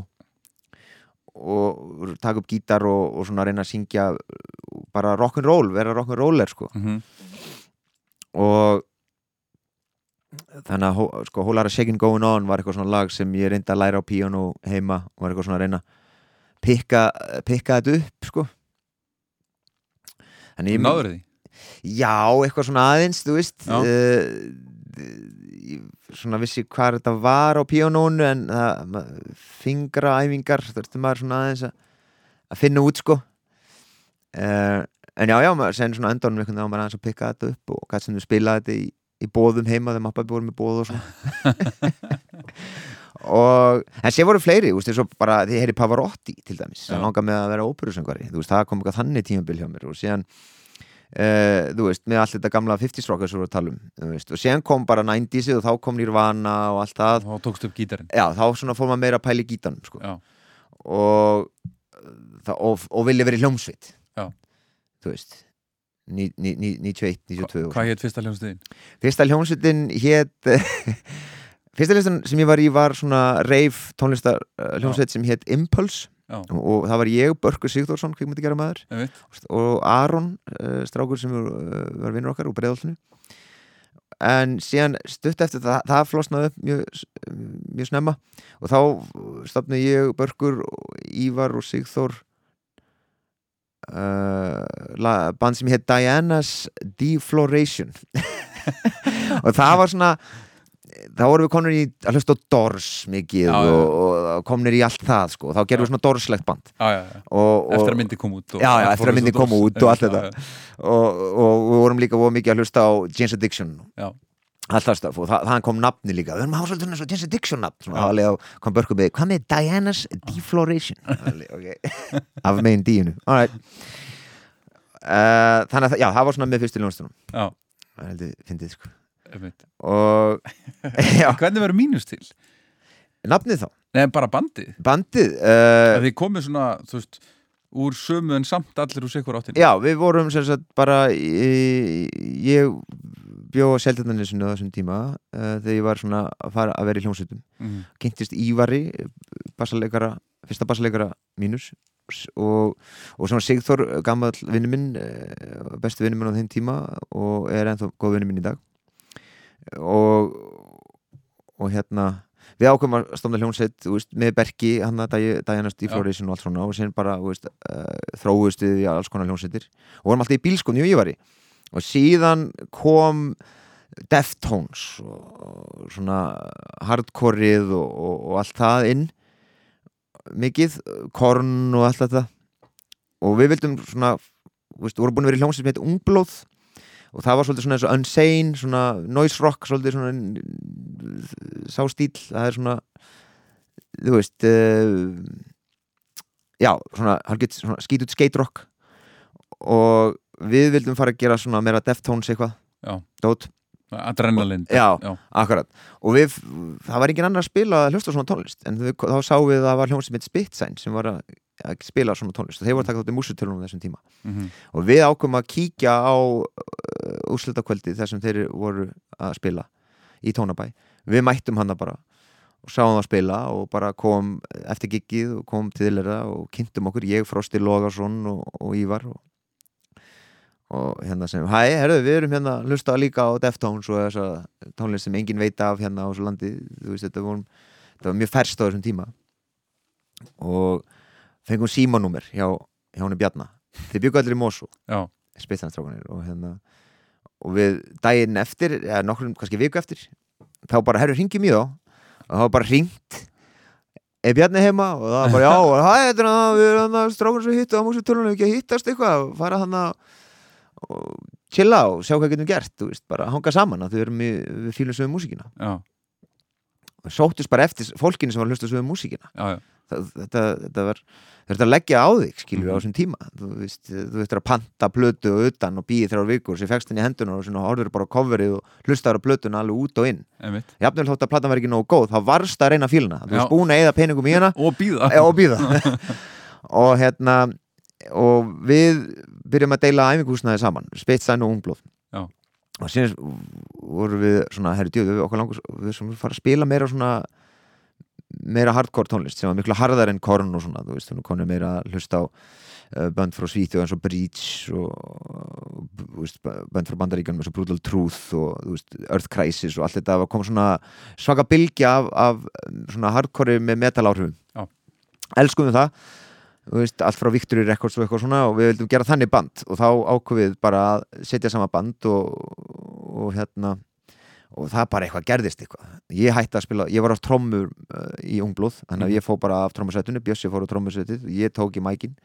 Og taka upp gítar og, og svona reyna að syngja bara rock'n'roll, vera rock'n'roller sko. Mm og þannig að sko, Whole Lotta Shakin' Going On var eitthvað svona lag sem ég reyndi að læra á piano heima og var eitthvað svona að reyna pikka, pikka þetta upp sko. Þannig Náður því? Já, eitthvað svona aðeins, þú veist. Uh, svona vissi hvað þetta var á píanónu en uh, fingraæfingar þurfti maður svona aðeins að, að finna út sko. Uh, en já, já, maður sen svona einhvern veginn á maður aðeins að pikka þetta upp og hvað sem þú spilaði þetta í, í bóðum heima þegar mappa voru með bóð og svona. Og en sé voru fleiri, þú veist, eins og bara ég heyri Pavarotti til dæmis, það langar með að vera óperusöngvari, þú veist, það kom eitthvað þannig tímabil hjá mér og síðan Uh, þú veist, með allt þetta gamla 50s rockar sem við vorum að tala um, þú veist, og síðan kom bara 90s og þá kom Nirvana og allt það. Þá tókstu upp gítarinn. Já, þá svona fór maður meira að pæla í gítanum sko. Og, og, og vilja verið hljómsveit. Já. þú veist 91, 92 og hvað hétt fyrsta hljómsdegin? fyrsta hljómsveitin hétt [laughs] fyrsta hljómsveitin sem ég var í var svona reif tónlistar uh, hljómsveit sem hétt Impulse. Já. og, og það var ég, Börkur Sigþórsson kvikmyndi gera maður og Aron uh, strákur sem var, uh, var vinnur okkar úr breiðoltinu en síðan stutt eftir það, það flosnaði upp mjög, mjög snemma. Og þá stafni ég, Börkur, Ívar og Sigþór uh, band sem hétt Diana's Defloration [laughs] og það var svona þá vorum við komin í að hlusta á Dors mikið Já, já. og, og komnir í allt það sko, þá gerum við svona Dorslegt band já, já, já og, og, Eftir að myndi kom út og- Já, já, og eftir að svo kom út og allt þetta. já, já. og, og við vorum líka mikið að hlusta á James Addiction Já. Allt það stöf og það, kom nafni líka. Við hafa svolítið eins og James Addiction nafn á kom börkum með, hvað með Diana's Defloration? [laughs] Alveg, ok, af megin díinu alright uh, þannig að já, það var svona með fyrstu ljónstunum Já, það heldur fyndið sko. Einmitt. Og [laughs] Hvernig verður mínus til? nafnið þá, Nei, bara bandið. Bandið uh, Þið komið svona, þú veist úr sömu en samt allir úr sikur áttin Já, við vorum sem sagt bara ég bjó á Seldarnanesinu á þessum tíma uh, þegar ég var svona að fara að vera í hljómsveitum. Mm. kynntist Ívari bassaleikara, fyrsta bassaleikara mínus og, og svona Sigþór gammal vinnu minn eh, bestu vinnu minn á þeim tíma og er ennþá góð vinnu minn í dag. Og og hérna við ákveðum að stofna hljónsett með Berki, hann að Diana Stifloration og allt svona og sen bara uh, þróust við í alls konar hljónsettir og vorum alltaf í bílskotni og ég var í og síðan kom Deftones og, svona hardcoreið og, og, og allt það inn mikið, korn og allt þetta. Og við vildum svona veist, vorum búin að vera í hljónsett með ungblóð og það var svolítið svona eins og Unsane svona noise rock, svolítið svona sá stíl, það er svona þú veist uh, já, svona, svona skítut skate rock og við vildum fara að gera svona meira Deftones eitthvað. Dót, Adrenalin Já. já. akkurat og við, það var engin annar að spila að hlusta svona tónlist en við, þá sáum við að það var hljómsið mitt Spitsign sem var að spila svona tónlist. Og þeir voru að taka þátt í músutölunum þessum tíma. Mhm. og við ákveðum að kíkja á uh, úrslutakvöldi þar sem þeir voru að spila í tónabæ. Við mættum hana bara og sáum það að spila og bara kom eftir giggið og kom til þeirra og kynntum okkur, ég, Frosti Logarsson og, og Ívar og, og hérna sem, hæ, herðu, við erum hérna að hlusta líka á Deftones og þessa tónlist sem enginn veit af hérna á þessu landi. Þú veist, þetta, vorum, þetta var mjög ferst á þessum tíma. Og fengum símanúmer hjá, hjá henni Bjarna. Þeir byggu allir í Mosó Já. spitsanstrákanir og hérna og við daginn eftir, eða nokkur kannski viku eftir, þá bara herru ringjum í þá og þá var bara ringt er Bjarni heima? Og það var bara já, og þetta er hann, við erum hann strákan sem hittu á músutölunum, ekki að hittast eitthvað fara hann að og chilla og sjá hvað getum gert, þú veist, bara hanga saman að þau erum í, við fílum sögum músíkina. Já. Og sóttust bara eftir fólkinu sem var að hlusta sögum músíkina. Já, já. það, þetta, þetta var þetta að leggja á þig, skilur við á Mhm. þessum tíma. Þú veist, þú veist að panta plötu og utan og býði þrjár vikur, sem fegst henni í hendunar og svona horfður bara á coverið og hlustaður á plötuna alveg út og inn, jafnvel þótt að platan var ekki nógu góð, þá varst að reyna fíluna þú veist búin að eða peningum í hana. Og býða Já, og býða [laughs] [laughs] og hérna og við byrjum að deila æfingúsnaði saman, Spitstein og Ungblóð. Og síðan vorum við svona, herri djöðu, við okkur langur við svona fara að spila meira svona meira hardcore tónlist sem var miklu harðar en korn og svona, þú veist, hún konur meira að hlusta á uh, bönd frá Svíþjóð eins og Breach og, þú veist, bönd frá Bandaríkanum eins og Brutal Truth og þú veist, Earth Crisis og allt þetta kom svona svaka bylgja af, af svona hardcore með metal áhrifum. Elskum við það. þú veist, allt frá Victory Records og eitthvað svona og við vildum gera þannig band. Og þá ákveðið bara að setja sama band og, og hérna og það bara eitthvað gerðist eitthvað. Ég hætti að spila, ég var á trommur uh, í Ungblóð, þannig að ég fór bara af trommusettinu Bjössi fór á trommusettið, ég tók í mækin.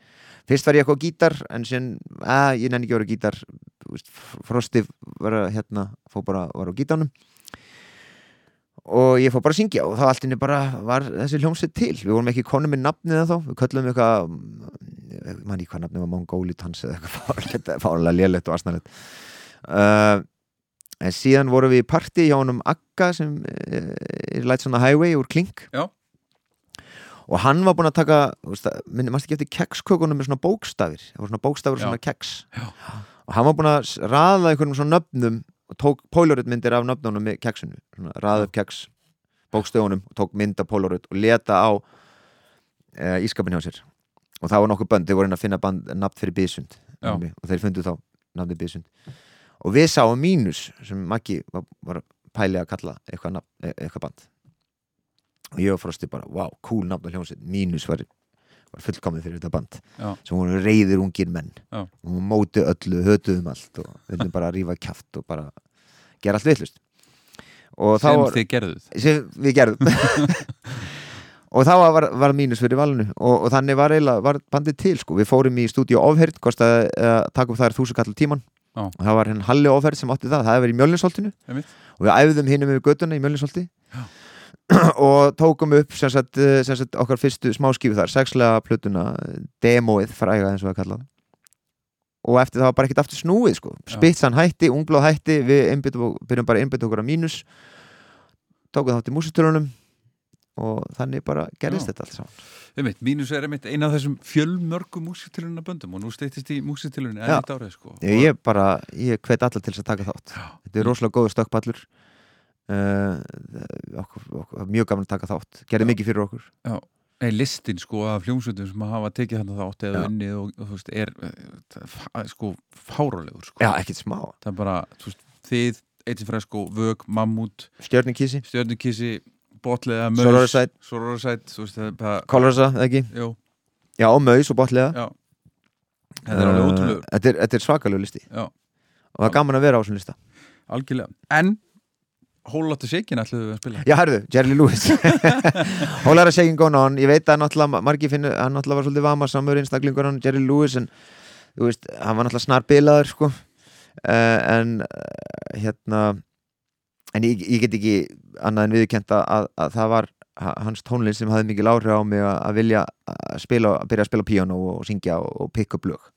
Fyrst var ég eitthvað gítar en síðan, að ég nenni ekki að vera gítar Frosti var að hérna, fór bara, var á gítanum og ég fór bara að syngja og þá allt inni bara var þessi hljómsveit til. Við vorum ekki konum með nafnið þá við köllum eitthvað ég man ekki hvað nafnið var Mongóli Tans eða eitthvað [laughs] fárlega lélegt og asnalegt. Uh, en síðan vorum við í partí hjá honum Akka sem uh, er lætt svona highway úr Klink. Já. og hann var búinn að taka minni, mannst ekki eftir kekskökunum með svona bókstafir? Það voru svona bókstafir og svona keks. Já. og hann var búinn að raða einhvernum svona nöfnum og tók polaroidmyndir af nöfnunum með keksinu svona, raða upp keks bókstöfunum og tók mynd af polaroid og leta á e, ískapin hjá sér. Og það var nokkuð bönd, þeir voru inn að finna band, nafn fyrir Bísund og þeir fundu þá nafni Bísund og við sáum mínus sem Maggi var, var að pæli að kalla eitthvað, nafn, e- eitthvað band. Og ég og Frosti bara, wow, cool nafn og hljómsveit. Mínus var, var fullkomið fyrir þetta band Já. sem voru reyðir ungir menn. Já. og móti öllu, hötuðum allt og vildum bara rífa kjaft og bara gera allt þá Sem þið gerðuð. Sem við gerðum. [laughs] Og þá var, var mínus fyrir valinu. Og, og þannig var, var bandið til sko. við fórum í stúdíu ofherð kostaði að taka upp þar þúsund kallar tíman Já. og það var henn Halli ofherð sem átti það. Það hefði verið í Mjölninsholtinu og við æfðum hinum yfir göttuna í Mjölninsholti [clears throat] og tókum upp sem sagt, eh, sem sagt, okkar fyrstu smáskífu þar. Sexlega plötuna, demóið fræga eins og það kallað og eftir það var bara ekkert aftur snúið sko. spitsan hætti, ungblóð hætti við einbyttum, byrjum bara að einbytta okkur að mínus tókum þátt í músitörunum og þannig bara gerðist Já. þetta allt saman Einmitt, Mínus er einmitt eina af þessum fjölmörgu músitilunna böndum og nú steytist í músitilunni Já. enn eitt árið sko ég, ég bara, ég hvet allar til þess að taka þátt Já. þetta er rosalega góður stökkpallur uh, okkur, okkur, mjög gaman að taka þátt gerði Já. mikið fyrir okkur Nei, listin sko af hljómsveitum sem hafa tekið hann þátt eða unnið og, og þú veist, er eh, fa- sko fárálegur sko. Já, ekkert smá. Það er bara, þú veist, þið Eittir Fresko, Vög, Mammút Stjörnikísi, Stjörnukissi, Botlega, Sororicide. Sororicide, þú veist, það er bara Kolrasa, eða ekki? Jú, Já, Maus og Botlega já. Þetta er alveg Eh, ótrúlegur Þetta er, er svakalegu listi. Já, og það er gaman að vera á þessum lista. Algjörlega. En, Hóláttu Sikin ætluðu við að spila? Já, herðu, Jerry Lewis. Hólara seging gone on Ég veit að náttúrulega margir finnu Hann náttúrulega var svolítið vama samur einstaklingur hann Jerry Lewis en þú veist, hann var náttúrulega snar bilaður sko. Uh, en uh, hérna en ég, ég get ekki annað en viðkjent að, að það var ha- hans tónlist sem hafði mikil áhrif á mig að, vilja að spila, að byrja að spila píano og, syngja og, og pikka upp lög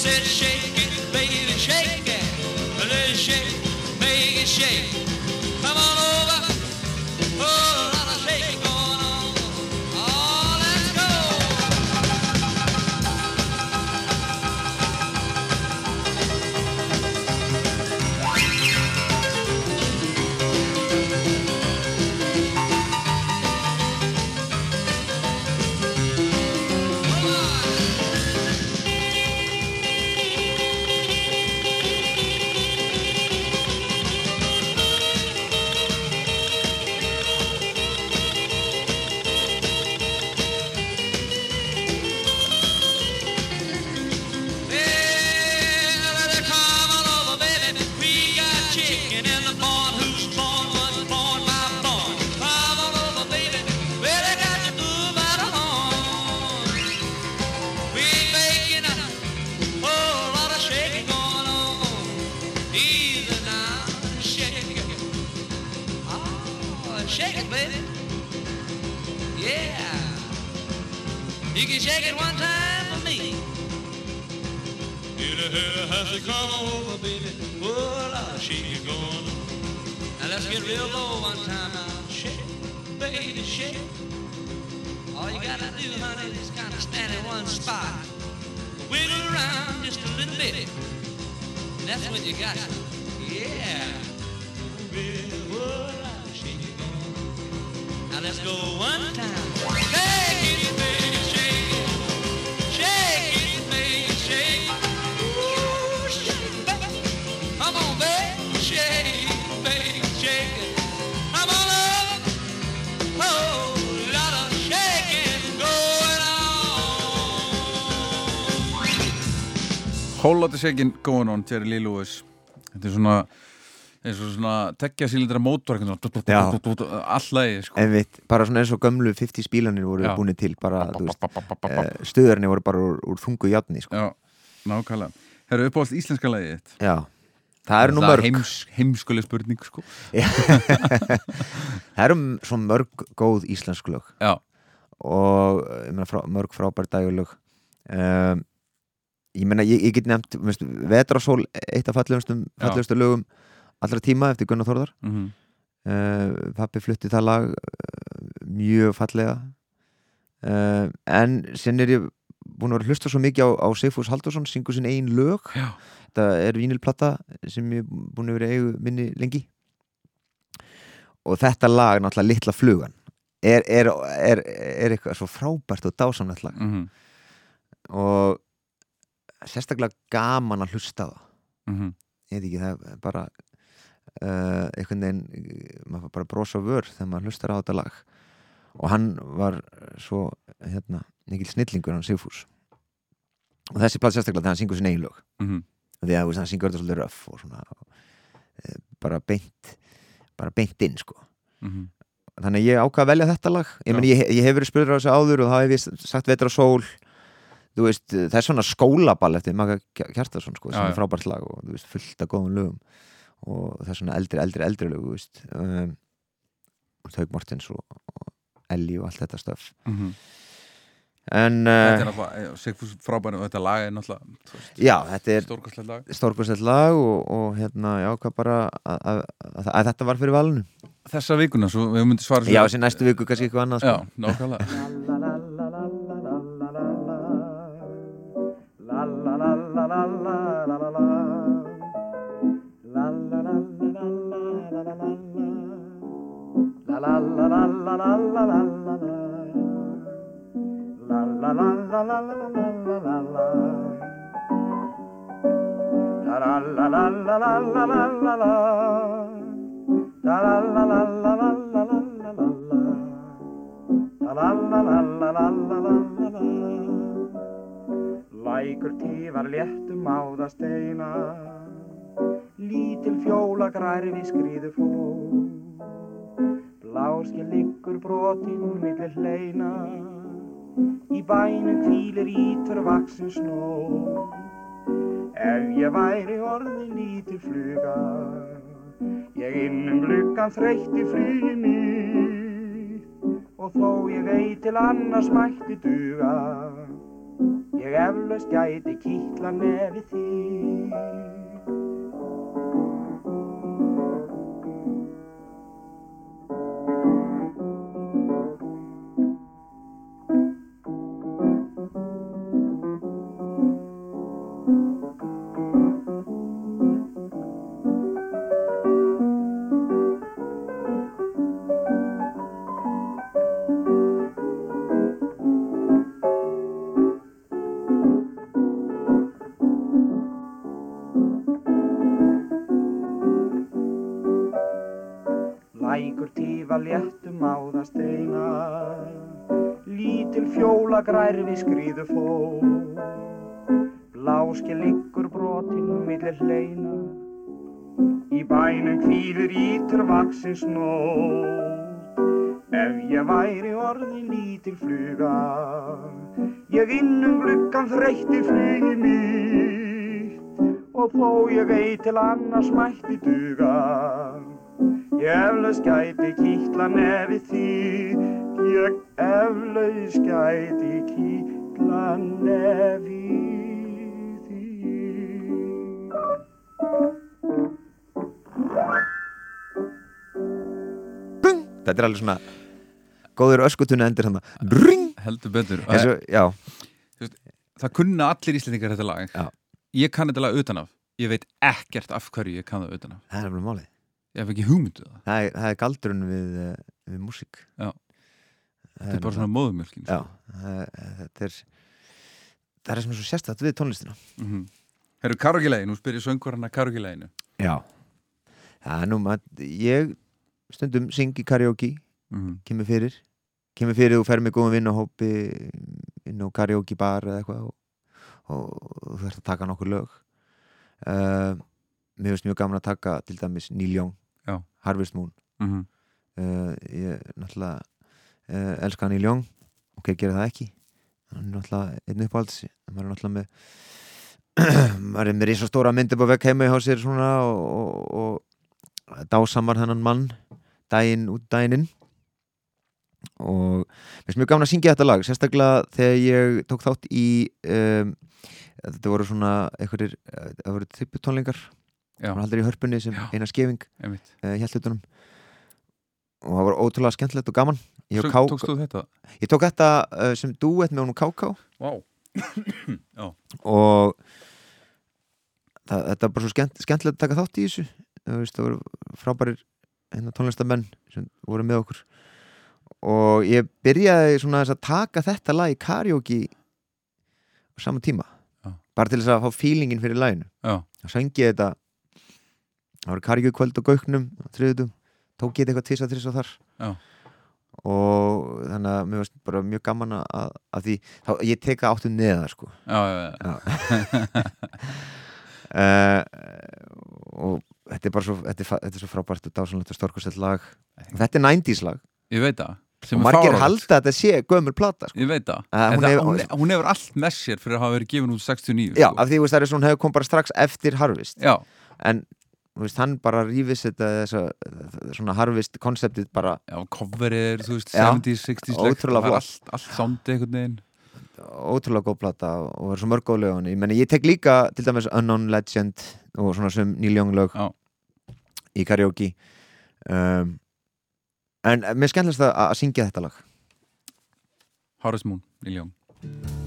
said shake it, baby, shake it. I said shake, baby, shake. You shake it one time for me. You has to come over, baby. Well, I'll shake it going. Now let's get real low one time now. Shake, baby, shake. All you gotta do, honey, is kind of stand in one spot. Wiggle around just a little bit. And that's when you got it. Yeah. Baby, well, I'll shake it going. Now let's go one time. It, baby, on. Hóláttu Sikin, Going On, Jerry Lee Lewis Þetta er svona eins og svona tekja sílindra mótor Já. allægi sko. Bara svona eins og gömlu 50 spílanir voru Já. búinir til bara, Já, eh, stöðarnir voru bara úr, úr þungu játni sko. nákvæmlega Herru uppáhalds íslenska lagið þitt Já, það eru nú Það er mörg heims, heimskuleg spurning sko. [laughs] Það eru m- svo mörg góð íslensk lög Já, og eh, frá, mörg frábær dægulög um, ég meina, ég, ég get nefnt veist, Vetrasól, eitt af fallegustu lögum allra tíma eftir Gunnar Þórðar. Mm uh, pappi flutti það lag uh, mjög fallega. Uh, en sinn er ég búin að vera að hlusta svo mikið á, á Sigfús Haldursson syngur sinn einn lög. Já. þetta er vínilplata sem ég búin að vera eigu minni lengi. Og þetta lag náttúrulega litla flugan. Er, er, er, er eitthvað svo frábært og dásamlegt lag. -hmm. og sérstaklega gaman að hlusta það. Mm ég veit ekki, það er bara uh, einhvern veginn maður bara brosa vör þegar maður hlustar á þetta lag. Og hann var svo hérna, mikil snillingur hann Sigfús. Og þessi plats sérstaklega þegar hann syngur sin eigin lög. -hmm. og því að hann syngur þetta svolítið röff og svona uh, bara beint bara beint inn sko. Mm þannig að ég ákvað að velja þetta lag. Ég, meni, ég, ég hef verið spurður á þessu áður og þá hef ég sagt vetra sól þú veist, það er svona skólaball eftir Maka Kjartarsson sko, sem Já, er já. frábært lag og þú veist, fullt af góðum lögum og það er svona eldri, eldri, eldri lög þú veist um, Tauk Mortens og, og Ellie og allt þetta stöf Mhm. en Þetta er uh, náttúrulega, Sigfús frábæri og þetta lag er náttúrulega þú veist, já, þetta er stórkostlegt lag stórkostett lag og, og hérna, já, hvað bara að, að, að, að þetta var fyrir valinu Þessa vikuna, svo við myndum svara Já, þessi næstu viku kannski eitthvað annað Já, sko. nákvæmlega [laughs] Lækur tífar léttum áða steina Lítil fjóla grærfi skrýðu fló Bláski liggur brotin millir hleina. Í bænum hvílir ítur vaksin snó. Ef ég væri orðin lítil fluga Ég innum gluggan þreytti flugi mitt. Og þó ég veit til annars mætti duga Ég eflaust gæti kýtla nefi þig tífa léttum áða steina Lítil fjóla grærfi skrýðu fló Bláski liggur brotin millir hleina. Í bænum hvílir ítur vaksin snót Ef ég væri orðin lítil fluga Ég innum gluggan þreytti flugi mitt. Og þó ég veit til annars mætti duga eflaust gæti kýtla nefi því. Ég eflaust gæti kýtla nefi því. Bung! Þetta er alveg svona góður öskutunni endur hann Ring! Heldur betur. Og, já, Það kunna allir íslendingar þetta lag. Já. Ég kann þetta lag utan af. Ég veit ekkert af hverju ég kann það utan af. Það er nefnilega málið Ég hef ekki hugmyndu það. Það er, það er galdurinn við, eh, við músík. Þetta er bara svona móðumjölkin Já, það, þetta er það er sem er svo sérstætt við tónlistina. Mm -hmm. Herru, karaoke-legin, nú spyr ég söngvarana karaoke-leginu Já. Það er nú maður, ég stundum syngi karaoke, mm -hmm. kemur fyrir. Kemur fyrir og fer með góðum vinnahópi inn á karaoke bar eða eitthvað og, og þú þarfst að taka nokkur lög. Uh, Mér finnst mjög gaman að taka til dæmis Neil Young, Já. Harvest Moon. Mm uh, ég náttúrulega uh, elska Neil Young. Hver gerir það ekki. Hann er náttúrulega einn uppáhalds. Maður er náttúrulega með [clears throat] maður er með risa stóra myndi på vekk heima hjá sér svona og, og, og dásamar þennan mann daginn út daginn inn. Og mér finnst mjög gaman að syngja þetta lag sérstaklega þegar ég tók þátt í um, þetta voru svona eh, það voru tripputónlingar Það var aldrei í hörpunni sem eina skefing uh, hjæltutunum og það var ótrúlega skemmtilegt og gaman. Ég, og Söng- Ká- Tókst þú þetta? ég tók þetta uh, sem duett með honum Káká. Vá. [coughs] Og það, þetta var bara svo skemmt, skemmtilegt að taka þátt í þessu. Veist, það voru frábærir hérna, tónlistamenn sem voru með okkur. Og ég byrjaði svona að taka þetta lag í karaoke á sama tíma. Já. bara til þess að fá feelingin fyrir laginu. Og söngi ég þetta það voru karjúkvöld og gauknum þriðutum, tók ég eitthvað tís að þrís og þar. Já. og þannig að mér varst bara mjög gaman að, að því, þá, ég teka áttum neða sko. Já, uh, [laughs] og þetta er bara svo, þetta er, þetta er svo frábært og dásanlegt og storkustell lag. Þetta er 90's lag. Ég veit það. Og margir halda að þetta sé gömur plata sko. ég veit það, uh, hún, hef, hún, hún hefur allt með sér fyrir að hafa verið gefin út 69 já, sko. af því að hún hefur kom bara strax eftir Harvest. Já. en Veist, hann bara rífis þetta þessa, svona harfist konseptið bara. Já, coverir, þú veist, 70's, 60's ótrúlega flott allt, allt sándi einhvern veginn. Ótrúlega góð plata og er svo mörg góð lögun ég, meni, ég tek líka til dæmis Unknown Legend og svona svum nýljónglög í karaoke. Um, en mér skemmtilegst að, að syngja þetta lag. Horace Moon, nýljóng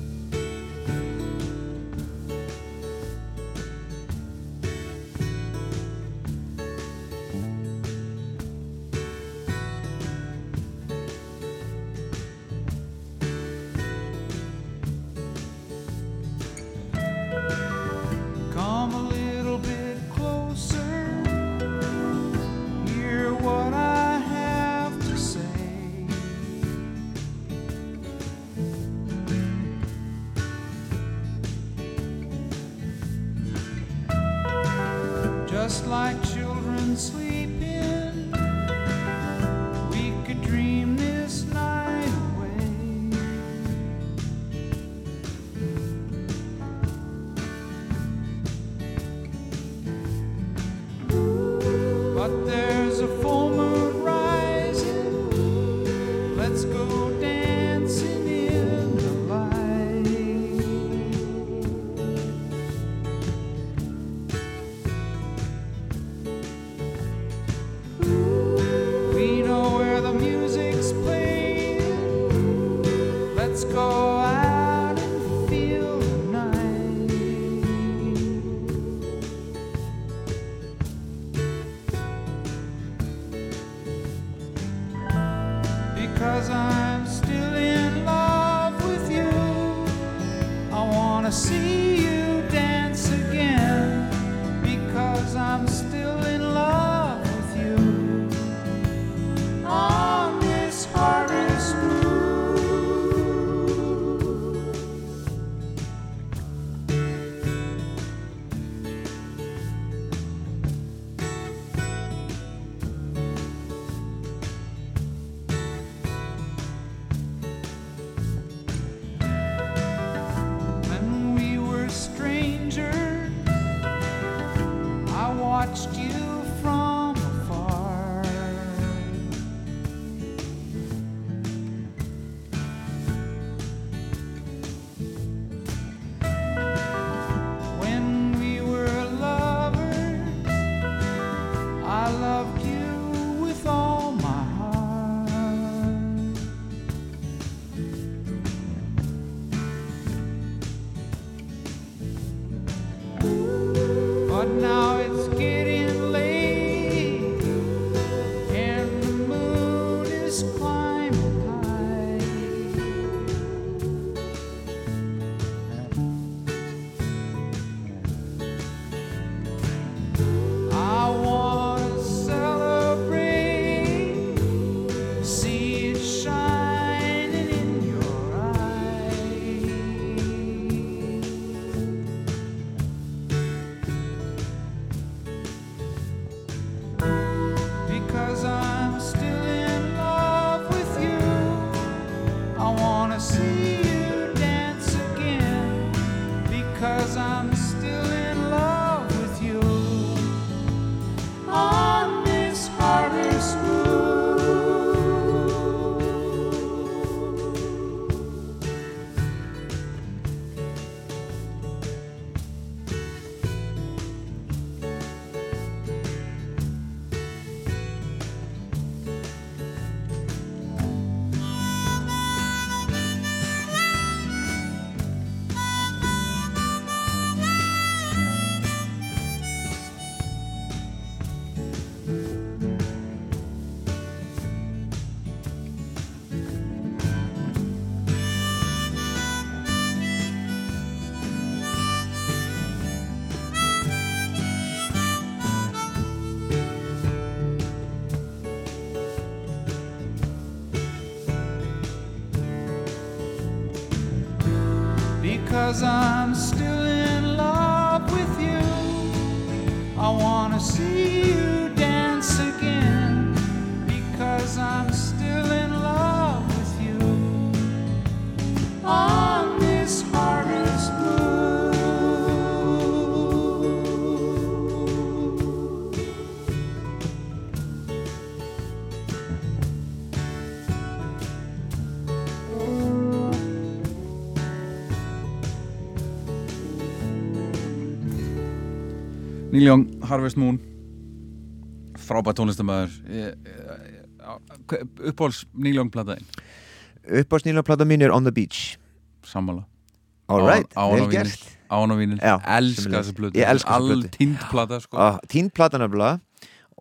elska sömuleiðis. þessa plötu. Ég elska þessa All plötu. tínd plata sko. ah, tínt plata nefnilega.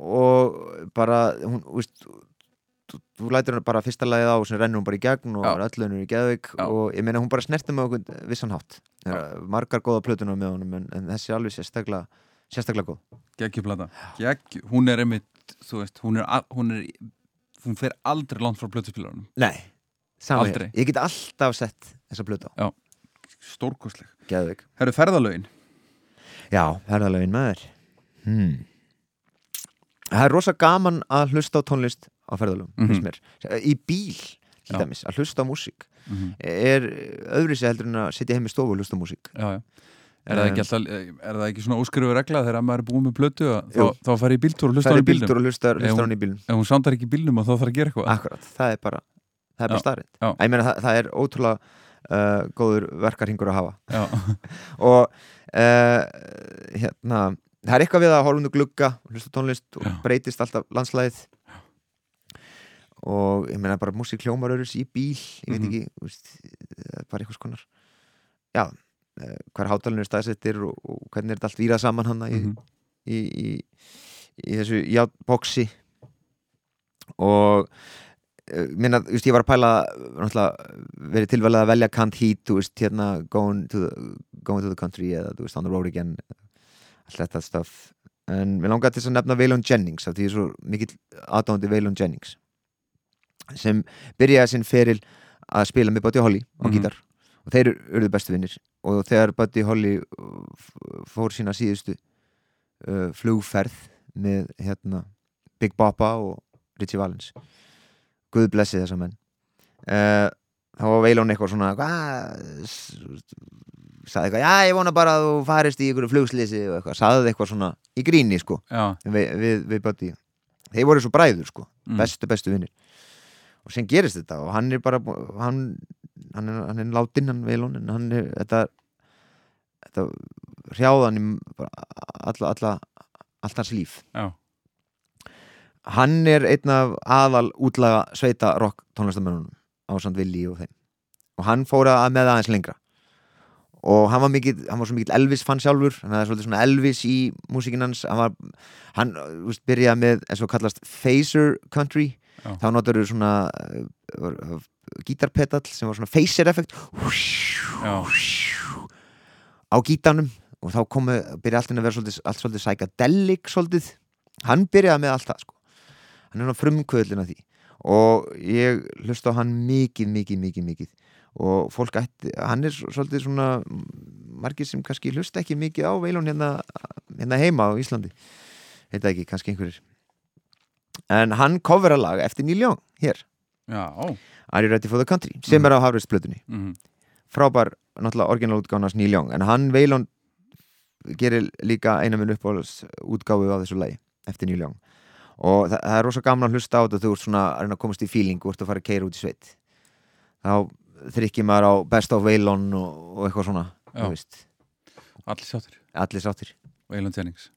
Og bara hún, þú veist þú, þú lætur hann bara fyrsta lagið á og sem rennur hún bara í gegn og Já. öllu hendur í geðvik Já. og ég meina hún bara snerti með okkur vissan hátt. Eru margar góða plötunar með honum en, en þessi er alveg sérstaklega sérstaklega góð. Geggjuplata Geggju, hún er einmitt, þú veist hún er, hún er hún fer aldrei langt frá plötuspilarunum Nei, sama Aldrei. hér. Ég get alltaf sett þessa plötu á. Stórkostleg. Geðvik Herru ferðalögin. Já, herðalögin maður. Hmm. Það er rosa gaman að hlusta á tónlist á ferðalögum, finnst mér. Í bíl, til dæmis, að hlusta á músík Mhm. er öðru sér heldur en að sitja heim í stofu og hlusta á músík. Já, já Er það, ekki Um, alltaf, er það ekki svona óskrifu regla þegar maður er búin með Jú. þá, þá fari í bíltúr og hlusta Það hann í bílnum og hlusta, hann í bílnum ef hún samtar ekki í bílnum og þá þarf að gera eitthvað Akkurat, það er bara það er bara starrið já. Ég meina það, það er ótrúlega uh, góður verkarhingur að hafa [laughs] og uh, hérna það er eitthvað við að um glugga hlusta tónlist og Já. breytist alltaf landslæðið og ég meina bara öðru í bíl, ég veit Mhm. ekki þú veist, það er bara eitthvað skonar já, hver hátalinn er staðsettir og, og hvernig er þetta allt výrað saman hann í, mhm. í, í, í þessu játboksi og uh, minna, þú veist, ég var að pæla verið tilvælega að velja Can't Heat, þú veist, hérna going to, the, going to the country eða, þú veist, on the road again allt þetta stuff en mér langaði til að nefna Waylon Jennings af því ég er svo mikill aðdándi Waylon Jennings sem byrjaði sinn feril að spila með Buddy Holly á Mhm. gítar og þeir eruðu bestu vinnir og þegar Buddy Holly uh, fór sína síðustu uh, flugferð með hérna Big Boppa og Richie Valens. Guð blessi þessa menn. Uh, þá var Veilón eitthvað svona hvað s- sagði eitthvað, já ég vona bara að þú farist í ykkur flugslýsi og eitthvað, sagði eitthvað svona í gríni sko, við, við, við Buddy. Þeir voru svo bræður sko, Mm. bestu bestu vinnir og sen gerist þetta og hann er bara hann, hann, er, hann er látin hann Veilón en hann er þetta, þetta hrjáðan í alla, alla, allt hans líf. Já, hann er einn af aðal útlaga sveita rock tónlistamennunum á Sand Willi og þeim. Og hann fór að með aðeins lengra. Og hann var, mikið, hann var svo mikill Elvis fann sjálfur hann er svolítið svona Elvis í músíkin hans. Hann, var, hann veist, byrjaði með eins og kallast phaser country Já. þá notar svona uh, gítarpedal sem var svona phaser effekt. Á gítanum. Og þá komu, byrjaði allt inn að vera svolítið, allt svolítið psychedelic svolítið. Hann byrjaði með allt það sko. Hann er svona frumkvöldin af því. Og ég hlusta á hann mikið, mikið, mikið, mikið. Og fólk ætti, hann er svolítið svona margir sem kannski hlusta ekki mikið á veilun hérna, hérna heima á Íslandi. Heita ekki, kannski einhverjir en hann covera lag eftir Neil Young hér, já, ó Are You Ready for the Country? Sem er á Harvest-plötunni mhm. frábær, náttúrulega orginalútgána Neil Young, en hann Veilon gerir líka eina minn uppáhalds útgáfu á þessu lagi eftir Neil Young. Og það, það er rosa gaman að hlusta á þetta þú ert svona að reyna að komast í feeling og ert að fara að keira út í sveit. Þá þrykkir maður á Best of Veilon og, og eitthvað svona Já. þú veist, allir sáttir. Allir sáttir. Waylon Jennings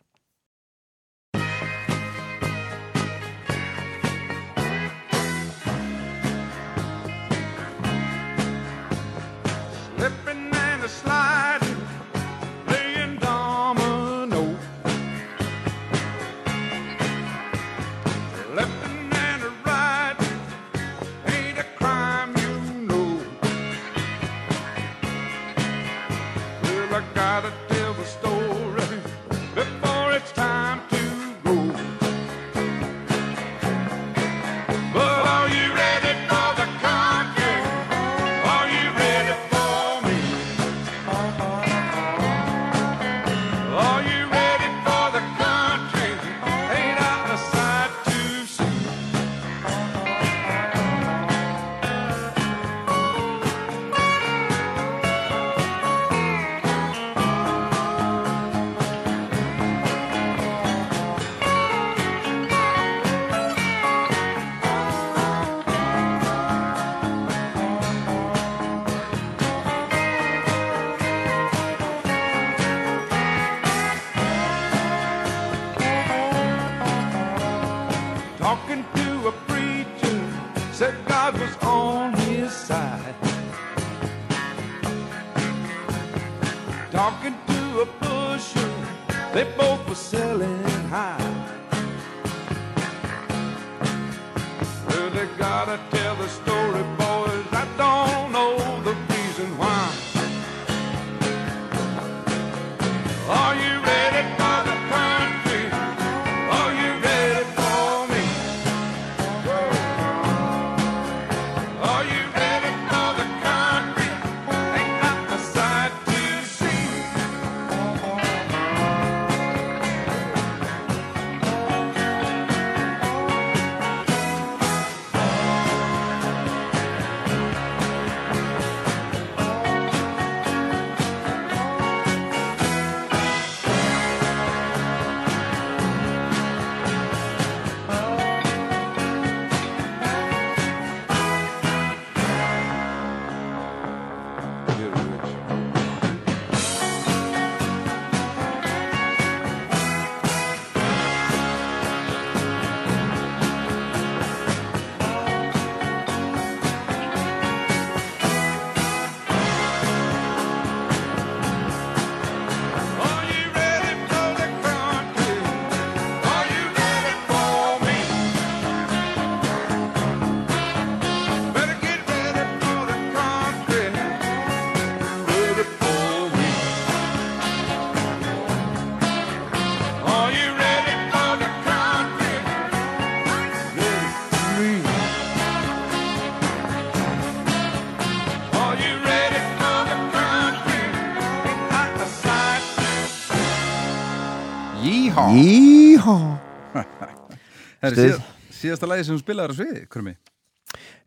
Stuð. síðast, Síðasta lagi sem þú spilaðar á sviði, Krumi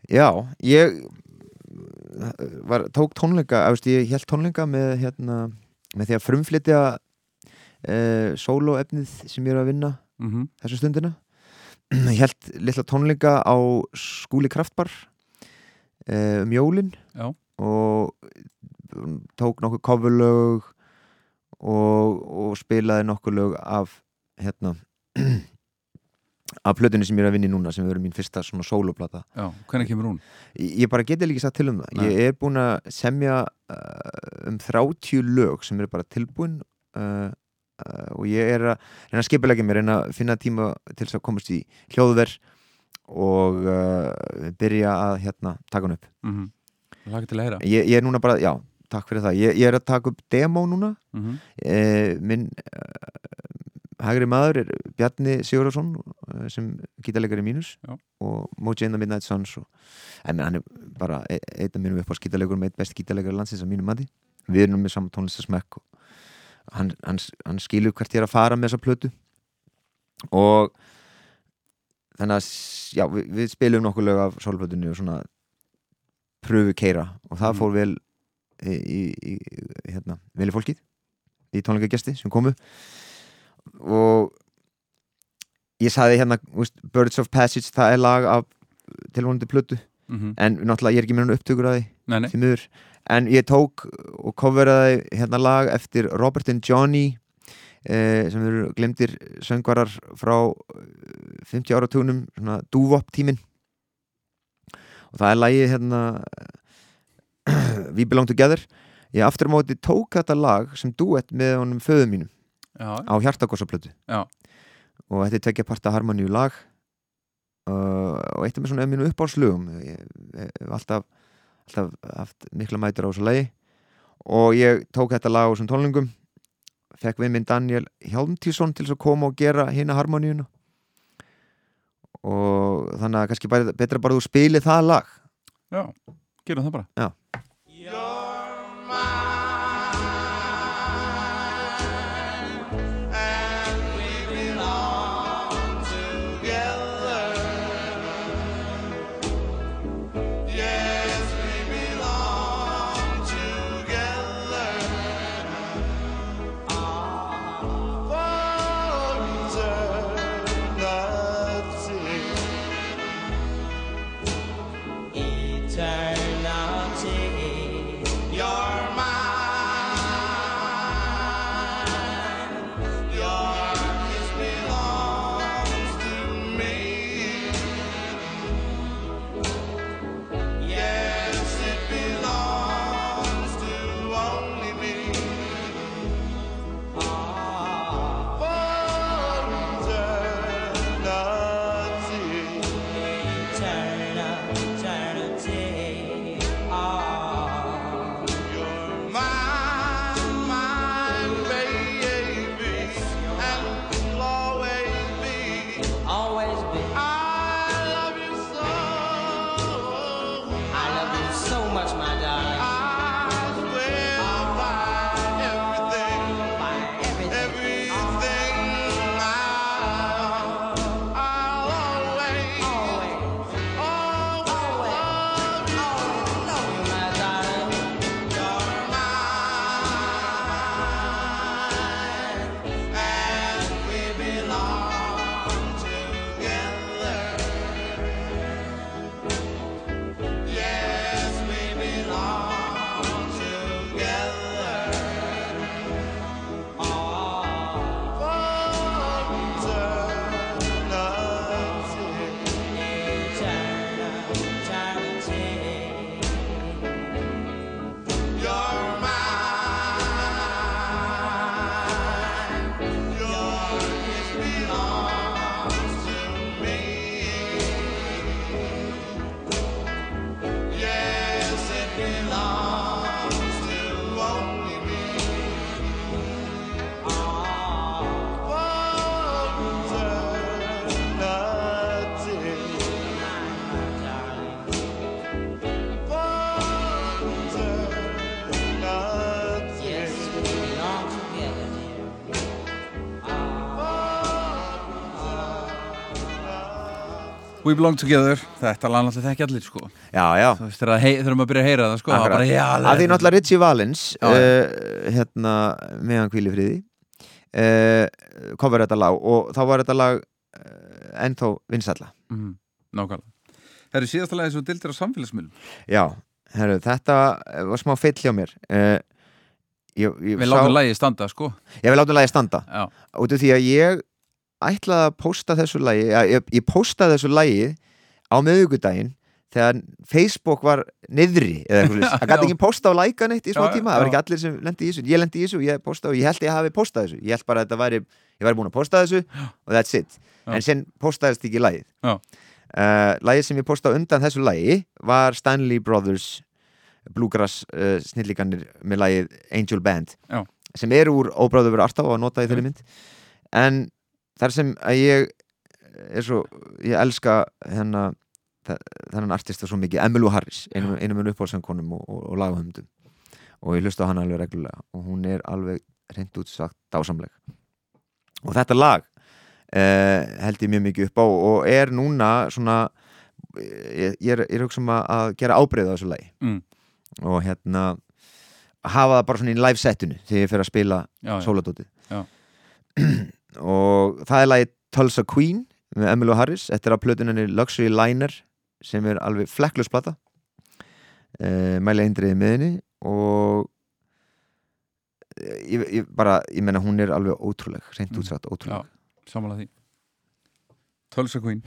Já, ég var, tók tónleika ást, ég held tónleika með hérna, með því að frumflytja uh, sólóefnið sem ég er að vinna mm -hmm. þessu stundina [clears throat] ég held litla tónleika á skúli kraftbar uh, um jólin Já. og tók nokkuð coverlög og, og spilaði nokkuð lög af hérna [clears throat] af plötunni sem ég er að vinna í núna sem verður mín fyrsta svona sólóplata Já, hvernig kemur hún? ég ég bara geti ekki sagt til um það Nei. ég er búin að semja uh, um 30 lög sem eru bara tilbúin uh, uh, og ég er að reyna að skipilegja mér, reyna að finna tíma til þess að komast í hljóðver og uh, byrja að hérna taka hann upp Mm -hmm. Laka til að heyra ég, ég er núna bara, já, takk fyrir það ég, ég er að taka upp demo núna mm -hmm. eh, minn uh, hægri maður er Bjarni Sigurðarsson uh, sem gítarleikari mínus Já. og Moji and the Midnight Suns og, en hann er bara e- einn af mínum upp á skítarleikurum eitt besti gítarleikari landsins á mínum mati við erum með saman tónlistasmekk og hann, hann, hann skilur hvert ég er að fara með þessa plötu og þannig að já, við, við spilum nokkuð lög af sólplötunni og svona pröfu keira og það Mm. fór vel í, í, í hérna, vel í fólkið í tónleikagesti sem komu og ég saði hérna veist, Birds of Passage, það er lag af tilvonandi plötu Mm en náttúrulega ég er ekki með hann upptökur að því en ég tók og coveraði hérna lag eftir Robert and Johnny eh, sem eru glemdir söngvarar frá eh, 50 áratugunum svona dúvop tímin og það er lagið hérna [clears throat] We Belong Together. Ég aftur á móti tók þetta lag sem duett með honum föðum mínum á hjartakossaplötu Já. og þetta er tvekja parta harmoníu lag uh, og eitt af mér svona er mínu uppáhaldslögum. Ég ég hef alltaf, alltaf haft mikla mætur á þessu lagi. Og ég tók þetta lag á þessum tónlingum fekk við minn Daniel Hjálmtísson til að koma og gera hina harmoníuna. Og þannig að kannski bara, betra bara þú spili það lag. Já, gerum það bara. Já. You're my We Belong Together, þetta lag náttúrulega þekki allir sko. Já, já. Þú veist, þegar maður byrja að heyra það sko það já, að því náttúrulega Richie Valens Já, já. uh, hérna meðan hvíli friði uh, cover þetta lag og þá var þetta lag uh, ennþá vinsætla mm, Nákvæmlega. Það er síðasta lagi sem dildir á samfélagsmiðlum. Já, herru, þetta var smá feill hjá mér. Ég, ég, Við látum lagi standa sko. Ég vil láta lagi standa. Já, út af því að ég ætlaði að posta þessu lagi ja, ég, ég postaði þessu lagi á miðugudaginn þegar Facebook var niðri [laughs] það gæti ekki posta og læka neitt í smá tíma það var ekki allir sem lendi í þessu. Ég lendi í þessu, ég posta og ég held ég hafi postað þessu. Ég held bara að þetta væri, ég væri búin að posta þessu og that's it, en sen postaðist ekki lagið. Já. uh, lagið sem ég postaði undan þessu lagi var Stanley Brothers Bluegrass uh, snillíkanir með lagið Angel Band Já. sem eru úr óbráðu verið artaf og að nota í þeirri mynd. En þar sem að ég er svo, ég elska hennar þennan artista svo mikið, Emmylou Harris einum en uppáhaldsöngunum og, og, og lagahöndum og ég hlusta á hana alveg reglulega og hún er alveg reynd út sagt dásamleg. Og þetta lag eh, held ég mjög mikið upp á og er núna svona ég, ég er, er hugsa um að- gera ábreyða á þessu lagi. Mm. og hérna hafa það bara svona í live setinu þegar ég fer að spila sóladótið. [clears throat] og það er lagið Tulsa Queen með Emmylou Harris. Þetta er á plötunni Luxury Liner sem er alveg flekklust plata. Uh, mæli eindriði með henni. Og eh, ég, ég bara, ég menna hún er alveg ótrúleg, reynd Mm. útsagt ótrúleg. Samanlega því. Tulsa Queen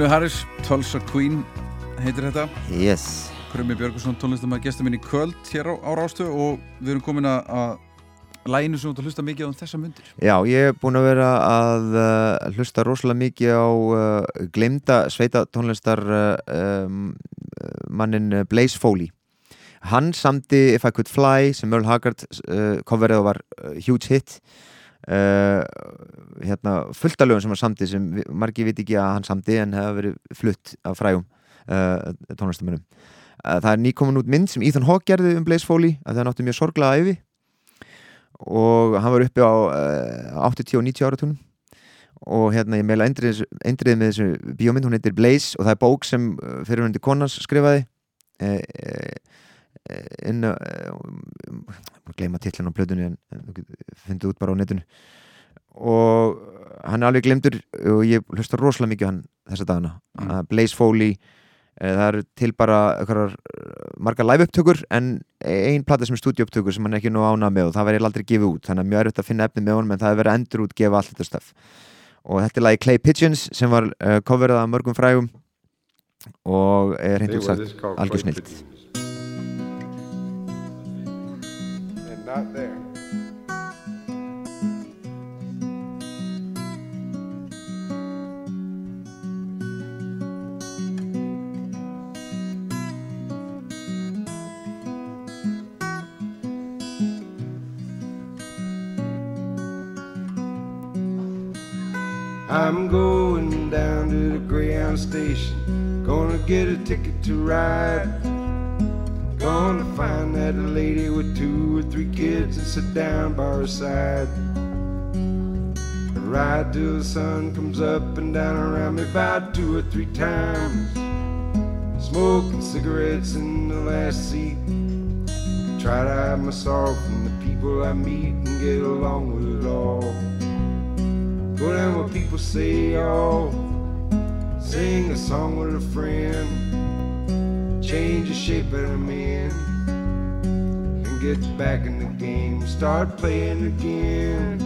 Emilio Harris, Tulsa Queen heitir þetta. Yes. Krummi Björgursson, tónlistamæður gestur minn í kvöld hér á, á Rástu og við erum komin að- að læginu sem þú ert að hlusta mikið á þessa mundir. Já, ég hef búin að vera að uh, hlusta rosalega mikið á uh, glemda sveita tónlistar uh, um, mannin uh, Blaze Foley. Hann samdi If I Could Fly sem Merle Haggard uh, coverið og var uh, huge hit uh, hérna fullt af lögum sem hann samdi sem margir viti ekki að hann samdi en hefða verið flutt af frægum uh, tónlistamönnum uh, Það er nýkomin út mynd sem Ethan Hawke gerði um Blaze Foley að það nátti mjög sorglega æfi og hann var uppi á uh, 80 og 90 áratunum og hérna ég meila endrið, endrið með þessu bíómynd, hún heitir Blaze og það er bók sem fyrirhundi konans skrifaði. Uh, inn að uh, gleyma tillin á plötunni en, en þú út bara á netinu. Og hann er alveg glemdur og ég hlusta rosalega mikið á hann þessa dagana. Mm. Blaze Foley eh, það eru til bara eh, margar live upptökur en ein plata sem er stúdíupptökur sem hann ekki nú ánað með og það verður aldrei gefið út. Þannig að mjög erfitt að finna efni með honum en það er að endur út gefa allt þetta stöf og þetta er lagi Clay Pigeons sem var coverað af mörgum frægum og er út sagt algjör snilt not there. I'm going down to the Greyhound station. Gonna get a ticket to ride. Gonna find that lady with two or three kids and sit down by her side. Ride till the sun comes up and down around me about two or three times. Smoking cigarettes in the last seat. Try to hide my sorrow from the people I meet and get along with it all. Go down what people say, oh. Sing a song with a friend. Change the shape of the man. And get back in the game. Start playing again.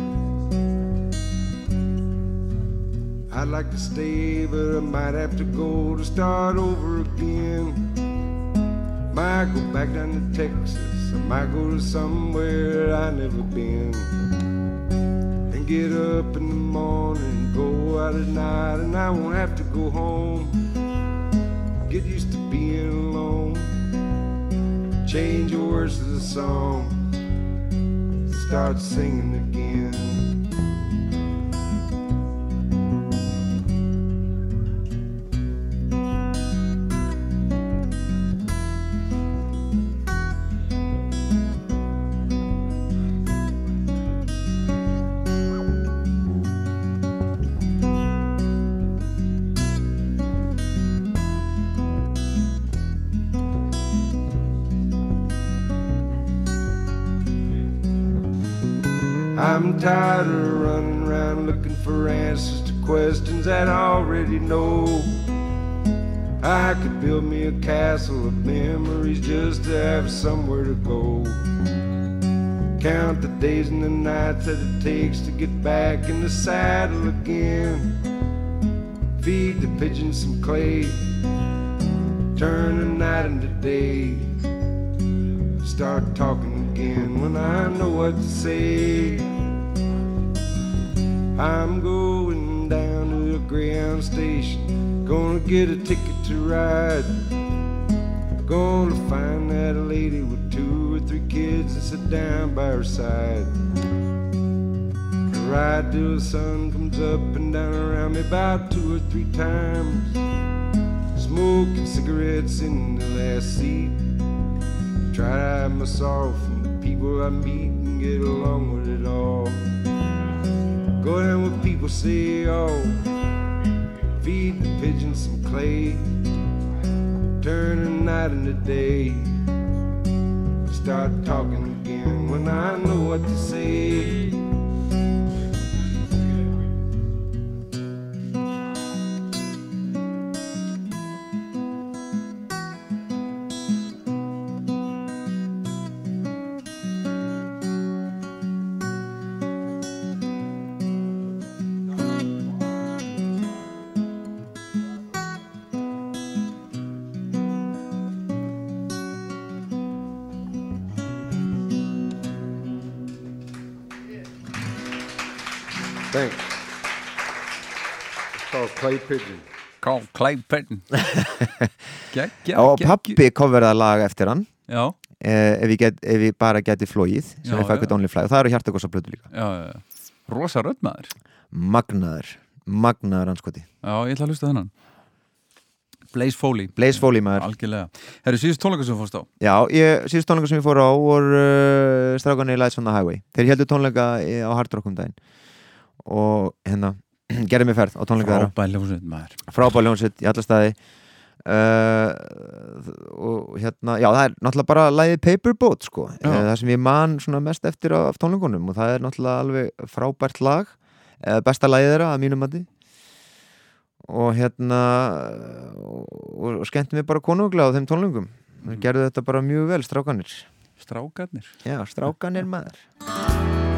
I'd like to stay, but I might have to go to start over again. Might go back down to Texas. I might go to somewhere I never been and get up in the morning, go out at night, and I won't have to go home. Get used to being alone. Change the words to the song. Start singing again. Tired of running around looking for answers to questions that I already know. I could build me a castle of memories just to have somewhere to go. Count the days and the nights that it takes to get back in the saddle again. Feed the pigeons some clay. Turn the night into day. Start talking again when I know what to say. I'm going down to the Greyhound station. Gonna get a ticket to ride. Gonna find that lady with two or three kids and sit down by her side. Ride till the sun comes up and down around me about two or three times. Smoking cigarettes in the last seat. Try to hide my sorrow from the people I meet and get along with it all. Go down what people say, oh. Feed the pigeons some clay. Turn the night into day. Start talking again when I know what to say. Called Clay Pigeon. Call Clay Pigeon [laughs] Gekkja, og pappi coverða lag eftir hann. Já, eh, ef, ég get, ef ég bara geti flóið sem Já, er já. Only Fly og það eru hjartakossa plötu líka. Já, já, já. Rosa röddmaður magnaður, magnaður anskoti Já, ég ætla að hlusta þennan. Blaze Foley. Blaze Foley maður. Algjörlega. Herru, síðust tónleika sem þú fórst á? Já, ég, síðust tónleika sem ég fór á voru uh, strákanir Lights on the Highway. Þeir heldur tónleika í- á Hard Rock um daginn. Og hérna [clears throat] gerði mig ferð á tónleika þeirra. Frábæð hljómsveit maður. Frábæð ljónsett í alla staði. Uh, og hérna já það er náttúrulega bara lægið Paperboat sko, Já. uh, það sem ég man svona mest eftir af, tónleikunum og það er náttúrulega alveg frábært lag besta lagið þeirra að mínum mati. Og hérna og, og skemmti mér bara konunglega á þeim tónleikum. Þeir gerðu þetta bara mjög vel, strákanir Strákarnir? Já, strákanir maður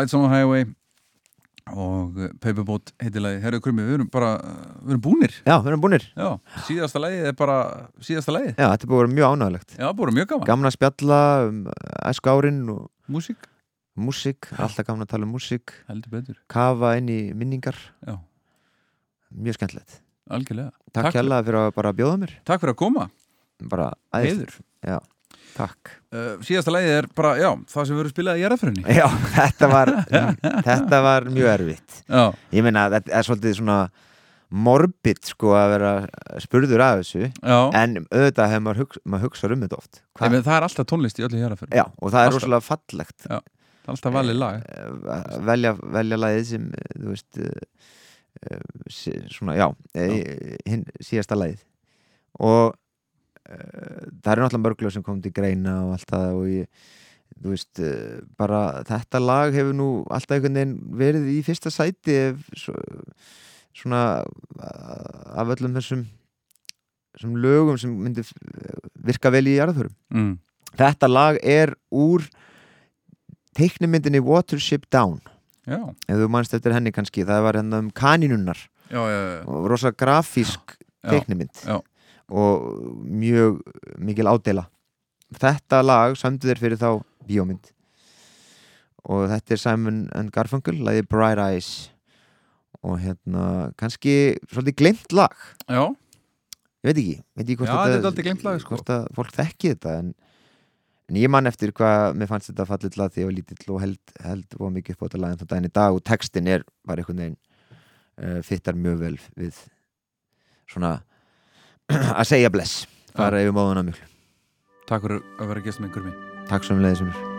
Lights on the Highway og Paperboat heitilagi Herru Krummi, við erum bara, við erum búnir. Já, við erum búnir. Já, síðasta lagið er bara síðasta lagið. Já, þetta er búin að vera mjög ánægilegt Já, búin mjög gaman. Að spjalla um æsku árin og Músík, músík, alltaf gaman að tala um músík. Heldur betur. Kafa inn í minningar. Já. Mjög skemmtilegt. Algjörlega. Takk, Takk hérlega fyrir. að bara bjóða mér. Takk fyrir að koma. Bara Já, takk uh, Síðasta lagið er bara, já, það sem við erum spilað í jarðafrunni Já, þetta var [laughs] þetta var mjög erfitt. Já, Ég meina, þetta er svolítið svona morbid sko að vera spurður af þessu já. en auðvitað hefur maður, hugsa, maður hugsað um þetta oft. Meina, það er alltaf tónlist í öllu jarðafrunni Já, og það er Alltaf. rosalega fallegt. Það er alltaf valið lag. Eh, velja, velja lagið sem eh, þú veist uh, svona, já síðasta lagið. Og það eru náttúrulega mörglega sem kom til greina og allt það og ég þú veist, uh, bara þetta lag hefur nú alltaf einhvern veginn verið í fyrsta sæti ef, svo, svona af öllum þessum þessum lögum sem myndi virka vel í jarðförum mm. þetta lag er úr teiknumyndinni Watership Down Já, ef þú manst eftir henni kannski, það var hérna um kaninunnar já, já, já. og rosa grafísk teiknumynd. Og mjög mikil ádela. Þetta lag samdu þér fyrir þá bíómynd. Og þetta er Simon and Garfunkel lagið Bright Eyes. Og hérna kannski svolítið glemt lag. Já, ég veit ekki, veit ekki hvort Já, þetta gleymt lag, sko. hvort að fólk þekki þetta en, en ég man eftir hvað mér fannst þetta fallið lag því ég var lítill og held, held og mikið upp á þetta lag en þetta daginn í dag og textin er bara einhvern veginn uh, fittar mjög vel við svona [clears throat] að segja bless. Fara yfir móðuna mjög takk fyrir að vera gestum með Krummi takk sem leiðis mér